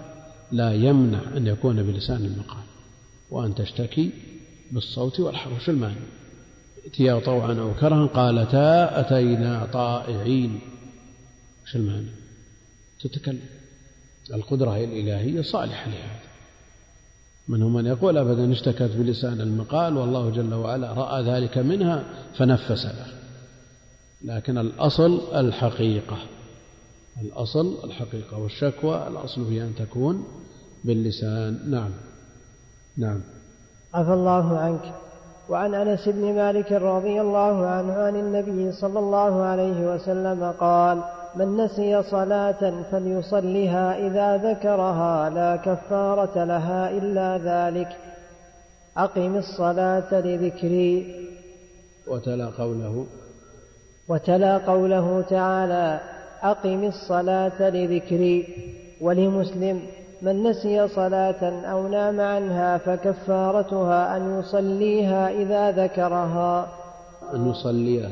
لا يمنع أن يكون بلسان المقال. وأن تشتكي بالصوت والحرف شو المعنى ائتيا طوعا أو كرها قالتا أتينا طائعين. شو المعنى تتكلم. القدرة الإلهية صالحة لهذا. منهم من يقول أبدا اشتكت بلسان المقال والله جل وعلا رأى ذلك منها فنفس له. لكن الأصل الحقيقة الأصل الحقيقة والشكوى الأصل هي أن تكون باللسان. نعم. نعم. عفى الله عنك. وعن أنس بن مالك رضي الله عنه عن النبي صلى الله عليه وسلم قال من نسي صلاة فليصلها إذا ذكرها لا كفارة لها إلا ذلك. أقم الصلاة لذكري. وتلا قوله. وتلا قوله تعالى أقم الصلاة لذكري. ولمسلم من نسي صلاة أو نام عنها فكفارتها أن يصليها إذا ذكرها. أن يصليها.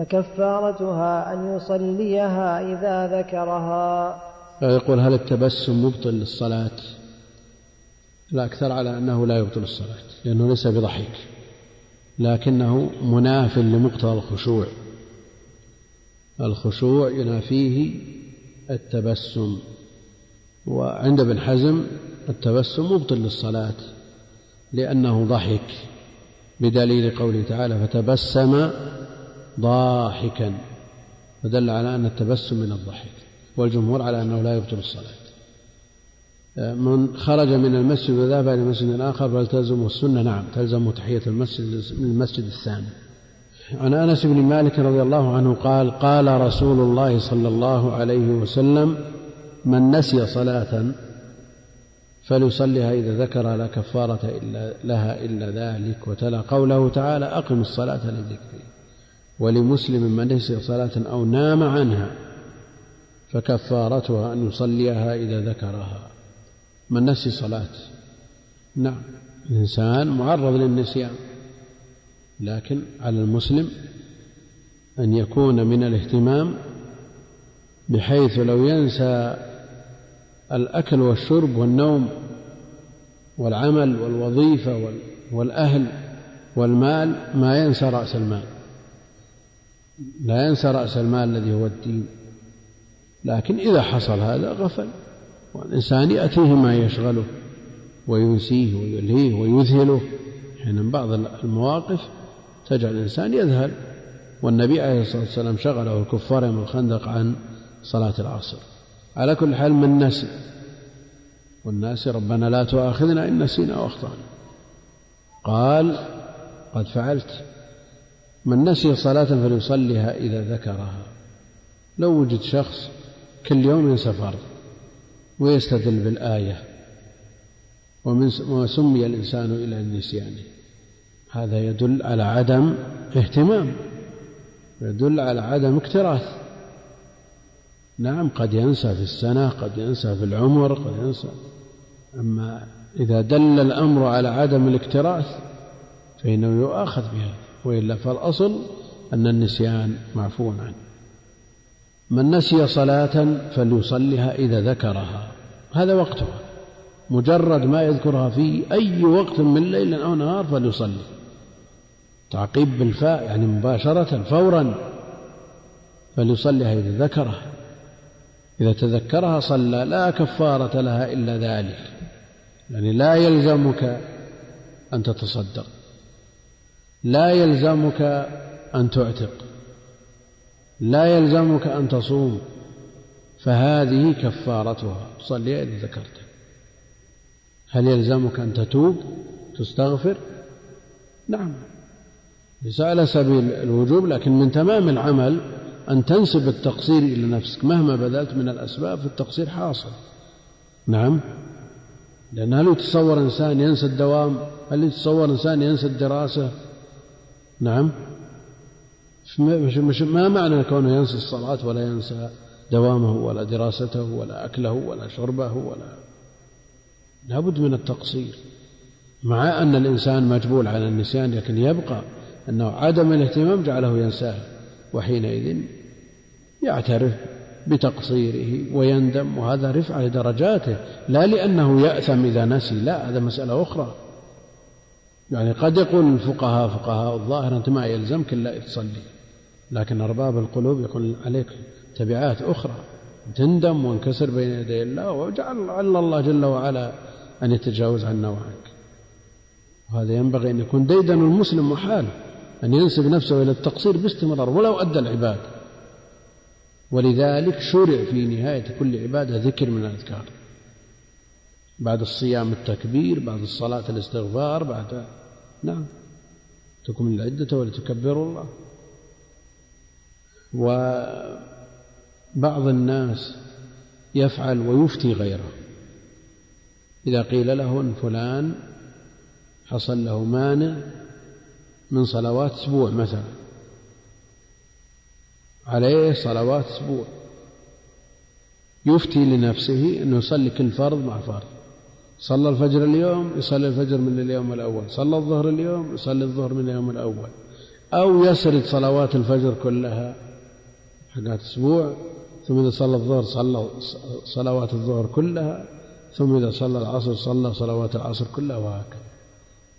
فكفارتها أن يصليها إذا ذكرها. يقول هل التبسم مبطل للصلاة؟ الأكثر على أنه لا يبطل الصلاة لأنه ليس بضحك لكنه مناف لمقتضى الخشوع. الخشوع ينافيه التبسم وعند ابن حزم التبسم مبطل للصلاة لأنه ضحك بدليل قوله تعالى فتبسم ضاحكا فدل على أن التبسم من الضحك والجمهور على أنه لا يبطل الصلاة. من خرج من المسجد وذهب إلى مسجد آخر فلتلزمه السنة. نعم تلزم تحية المسجد المسجد الثاني. عن أنس بن مالك رضي الله عنه قال قال رسول الله صلى الله عليه وسلم من نسي صلاة فليصليها إذا ذكر لا كفارة إلا لها إلا ذلك وتلا قوله تعالى أقم الصلاة لذكري ولمسلم من نسي صلاة أو نام عنها فكفارتها أن يصليها إذا ذكرها. من نسي صلاة نعم الإنسان معرض للنسيان لكن على المسلم أن يكون من الاهتمام بحيث لو ينسى الأكل والشرب والنوم والعمل والوظيفة والأهل والمال ما ينسى رأس المال. لا ينسى رأس المال الذي هو الدين. لكن إذا حصل هذا غفل والإنسان يأتيه ما يشغله وينسيه ويلهيه ويذهله. حين بعض المواقف تجعل الإنسان يذهل. والنبي عليه الصلاة والسلام شغله الكفار يوم الخندق عن صلاة العصر. على كل حال من نسي؟ والناس ربنا لا تؤاخذنا إن نسينا وأخطأنا. قال قد فعلت من نسي صلاة فليصليها إذا ذكرها. لو وجد شخص كل يوم ينسى فرض ويستدل بالآية ومن سمي الإنسان إلى النسيان. هذا يدل على عدم اهتمام يدل على عدم اكتراث. نعم قد ينسى في السنة قد ينسى في العمر قد ينسى. أما إذا دل الأمر على عدم الاكتراث فإنه يؤاخذ بها وإلا فالأصل أن النسيان معفو عنه. من نسي صلاة فليصلها إذا ذكرها. هذا وقتها. مجرد ما يذكرها في أي وقت من ليل أو نهار فليصلي. تعقيب بالفاء يعني مباشرة فورا فليصليها إذا ذكرها. إذا تذكرها صلى لا كفارة لها إلا ذلك. يعني لا يلزمك أن تتصدق. لا يلزمك أن تعتق. لا يلزمك أن تصوم. فهذه كفارتها. صلي إذا ذكرت. هل يلزمك أن تتوب؟ تستغفر؟ نعم. ليس على سبيل الوجوب لكن من تمام العمل أن تنسب التقصير إلى نفسك. مهما بذلت من الأسباب فالتقصير حاصل. نعم. لأن هل يتصور إنسان ينسى الدوام؟ هل يتصور إنسان ينسى الدراسة؟ نعم. ما معنى كونه ينسى الصلاة ولا ينسى دوامه ولا دراسته ولا أكله ولا شربه ولا لابد من التقصير. مع أن الإنسان مجبول على النسيان لكن يبقى أنه عدم الاهتمام جعله ينساه وحينئذ يعترف بتقصيره ويندم وهذا رفعة لدرجاته لا لأنه يأثم إذا نسي لا هذا مسألة أخرى. يعني قد يقول الفقهاء فقهاء الظاهر أنت ما يلزمك إلا تصلي. لكن أرباب القلوب يقول عليك تبعات أخرى. تندم وانكسر بين يدي الله وجعل على الله جل وعلا أن يتجاوز عنا وعنك وهذا ينبغي أن يكون ديدن المسلم محال أن ينسب نفسه إلى التقصير باستمرار ولو أدى العباد ولذلك شرع في نهاية كل عبادة ذكر من الأذكار. بعد الصيام التكبير بعد الصلاة الاستغفار بعد نعم. تكمل العدة ولتكبروا الله. وبعض الناس يفعل ويفتي غيره. إذا قيل له أن فلان حصل له مانع من صلوات أسبوع مثلا. عليه صلوات أسبوع. يفتي لنفسه أنه يصلي كل فرض مع فرض. صلى الفجر اليوم يصلي الفجر من اليوم الأول. صلى الظهر اليوم يصلي الظهر من اليوم الأول. أو يسرد صلوات الفجر كلها حقات أسبوع ثم إذا صلى الظهر صلى صلوات الظهر كلها ثم إذا صلى العصر صلى صلوات العصر كلها وهكذا.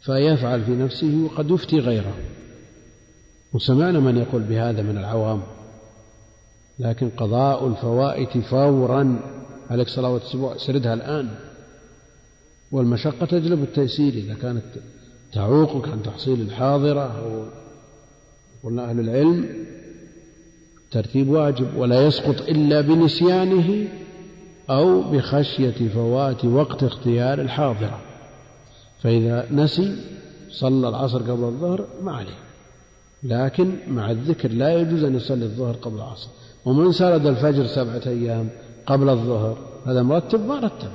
فيفعل في نفسه وقد يفتي غيره. وسمعنا من يقول بهذا من العوام. لكن قضاء الفوائت فورا. عليك صلوات الأسبوع سردها الآن. والمشقة تجلب التيسير إذا كانت تعوقك عن تحصيل الحاضرة أو قلنا أهل العلم ترتيب واجب ولا يسقط إلا بنسيانه أو بخشية فوات وقت اختيار الحاضرة. فإذا نسي صلى العصر قبل الظهر ما عليه. لكن مع الذكر لا يجوز أن يصلي الظهر قبل العصر. ومن سرد الفجر سبعة أيام قبل الظهر هذا مرتب ما رتب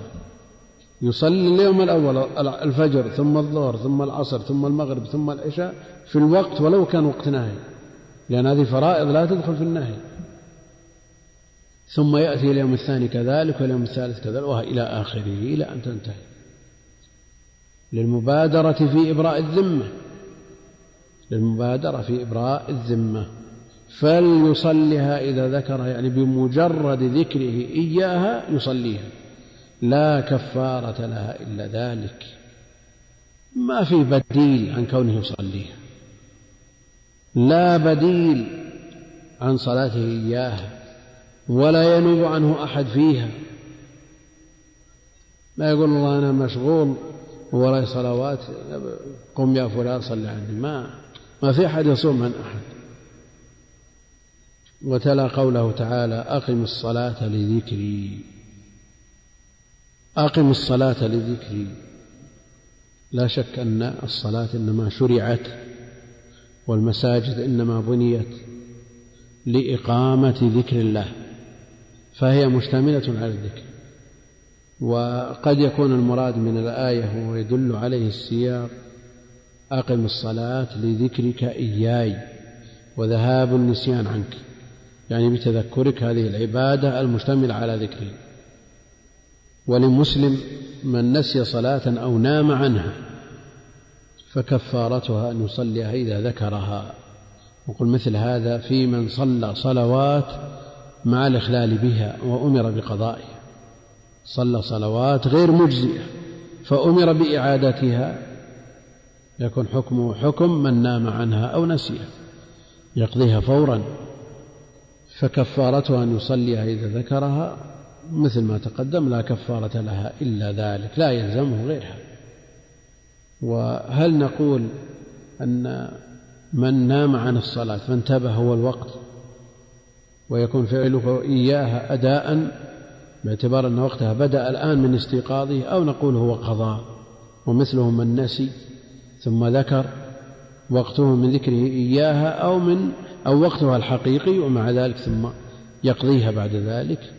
يصلي اليوم الأول الفجر ثم الظهر ثم العصر ثم المغرب ثم العشاء في الوقت ولو كان وقت نهي لأن هذه فرائض لا تدخل في النهي. ثم يأتي اليوم الثاني كذلك واليوم الثالث كذلك وإلى آخره إلى أن تنتهي. للمبادرة في إبراء الذمة. للمبادرة في إبراء الذمة. فليصلها إذا ذكرها يعني بمجرد ذكره إياها يصليها. لا كفارة لها إلا ذلك. ما في بديل عن كونه يصليها لا بديل عن صلاته إياها ولا ينوب عنه أحد فيها. ما يقول الله أنا مشغول وراي صلوات قم يا فلان صل عني ما ما في أحد يصوم من أحد. وتلا قوله تعالى أقم الصلاة لذكري. أقم الصلاة لذكري. لا شك أن الصلاة إنما شرعت والمساجد إنما بنيت لإقامة ذكر الله فهي مشتملة على الذكر. وقد يكون المراد من الآية ويدل عليه السياق أقم الصلاة لذكرك إياي وذهاب النسيان عنك. يعني بتذكرك هذه العبادة المشتملة على ذكري. ولمسلم من نسي صلاة أو نام عنها فكفارتها أن يصليها إذا ذكرها. وقل مثل هذا في من صلى صلوات مع الإخلال بها وأمر بقضائها. صلى صلوات غير مجزئة فأمر بإعادتها يكون حكمه حكم من نام عنها أو نسيها يقضيها فورا. فكفارتها أن يصليها إذا ذكرها مثل ما تقدم لا كفارة لها إلا ذلك لا يلزمه غيرها. وهل نقول أن من نام عن الصلاة فانتبه هو الوقت ويكون فعله إياها أداء باعتبار أن وقتها بدأ الآن من استيقاظه أو نقول هو قضاء ومثله من نسي ثم ذكر وقته من ذكره إياها أو من أو وقتها الحقيقي ومع ذلك ثم يقضيها بعد ذلك.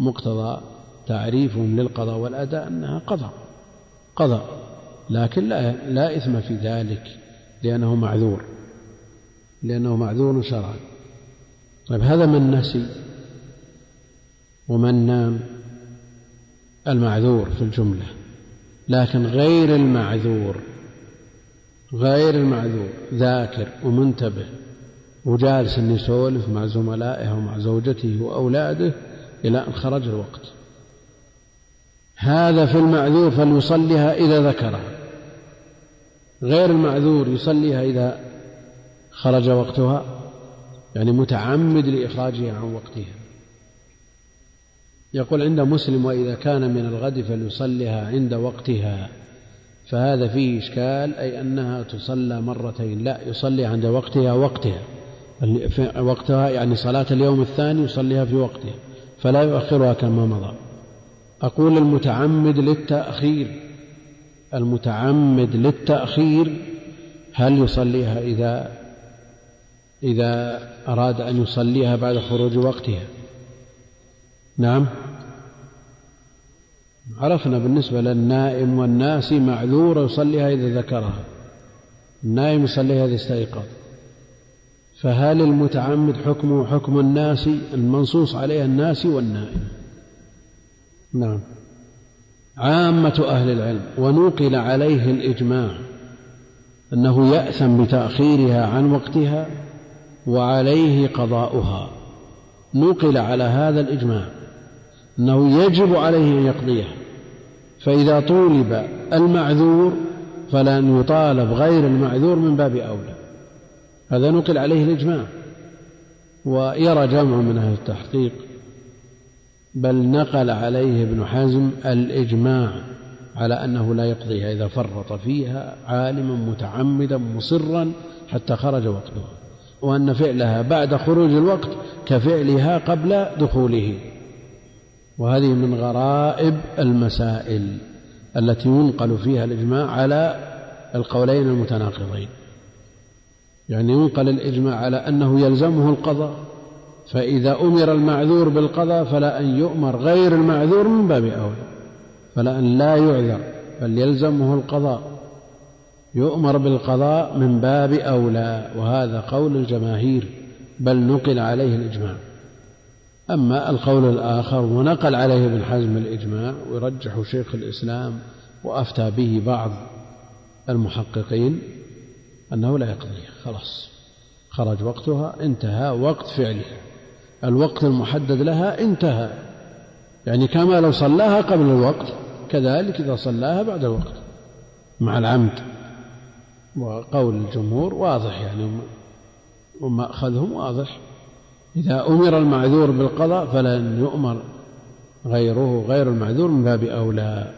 مقتضى تعريفهم للقضاء والأداء أنها قضاء قضاء لكن لا, لا إثم في ذلك لأنه معذور لأنه معذور شرعا. طيب هذا من نسي ومن نام المعذور في الجملة لكن غير المعذور غير المعذور ذاكر ومنتبه وجالس يسولف مع زملائه ومع زوجته وأولاده إلى أن خرج الوقت. هذا في المعذور فليصليها إذا ذكرها. غير المعذور يصليها إذا خرج وقتها يعني متعمد لإخراجها عن وقتها. يقول عند مسلم وإذا كان من الغد فليصليها عند وقتها. فهذا فيه إشكال أي أنها تصلى مرتين. لا يصلي عند وقتها وقتها. وقتها يعني صلاة اليوم الثاني يصليها في وقتها. فلا يؤخرها كما مضى. أقول المتعمد للتأخير. المتعمد للتأخير هل يصليها إذا إذا أراد أن يصليها بعد خروج وقتها؟ نعم. عرفنا بالنسبة للنائم والناسي معذور يصليها إذا ذكرها. النائم يصليها إذا استيقظ. فهل المتعمد حكمه حكم الناس المنصوص عليه الناس والنائم نعم. عامة أهل العلم ونوقل عليه الإجماع أنه يأثم بتأخيرها عن وقتها وعليه قضاؤها. نقل على هذا الإجماع أنه يجب عليه أن يقضيها فإذا طولب المعذور فلن يطالب غير المعذور من باب أولى. هذا نقل عليه الإجماع. ويرى جمع من أهل التحقيق بل نقل عليه ابن حزم الإجماع على أنه لا يقضيها إذا فرط فيها عالما متعمدا مصرا حتى خرج وقتها. وأن فعلها بعد خروج الوقت كفعلها قبل دخوله. وهذه من غرائب المسائل التي ينقل فيها الإجماع على القولين المتناقضين. يعني ينقل الإجماع على أنه يلزمه القضاء فإذا أمر المعذور بالقضاء فلا أن يؤمر غير المعذور من باب أولى فلا أن لا يعذر بل يلزمه القضاء يؤمر بالقضاء من باب أولى وهذا قول الجماهير بل نقل عليه الإجماع. أما القول الآخر ونقل عليه ابن حزم الإجماع ويرجح شيخ الإسلام وأفتى به بعض المحققين أنه لا يقضيها. خلاص. خرج وقتها انتهى وقت فعلها. الوقت المحدد لها انتهى. يعني كما لو صلاها قبل الوقت كذلك إذا صلاها بعد الوقت. مع العمد. وقول الجمهور واضح يعني ومأخذهم واضح. إذا أمر المعذور بالقضاء فلن يؤمر غيره غير المعذور من باب أولى.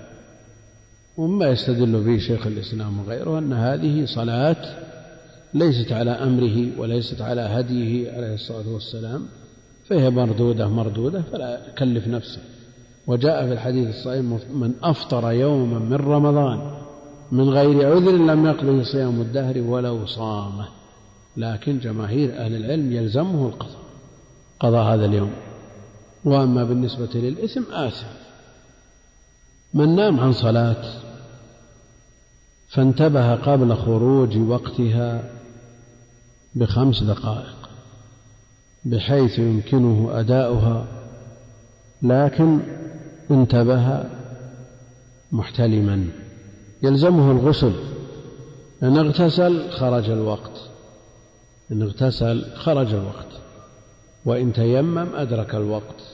ومما يستدل به شيخ الإسلام وغيره أن هذه صلاة ليست على أمره وليست على هديه عليه الصلاة والسلام فهي مردودة مردودة فلا يكلف نفسه وجاء في الحديث الصحيح من أفطر يوما من رمضان من غير عذر لم يقضه صيام الدهر ولو صامه. لكن جماهير أهل العلم يلزمه القضاء قضاء هذا اليوم. وأما بالنسبة للإثم آثم. من نام عن صلاة فانتبه قبل خروج وقتها بخمس دقائق بحيث يمكنه أداؤها لكن انتبه محتلما. يلزمه الغسل. إن اغتسل خرج الوقت. إن اغتسل خرج الوقت. وإن تيمم أدرك الوقت.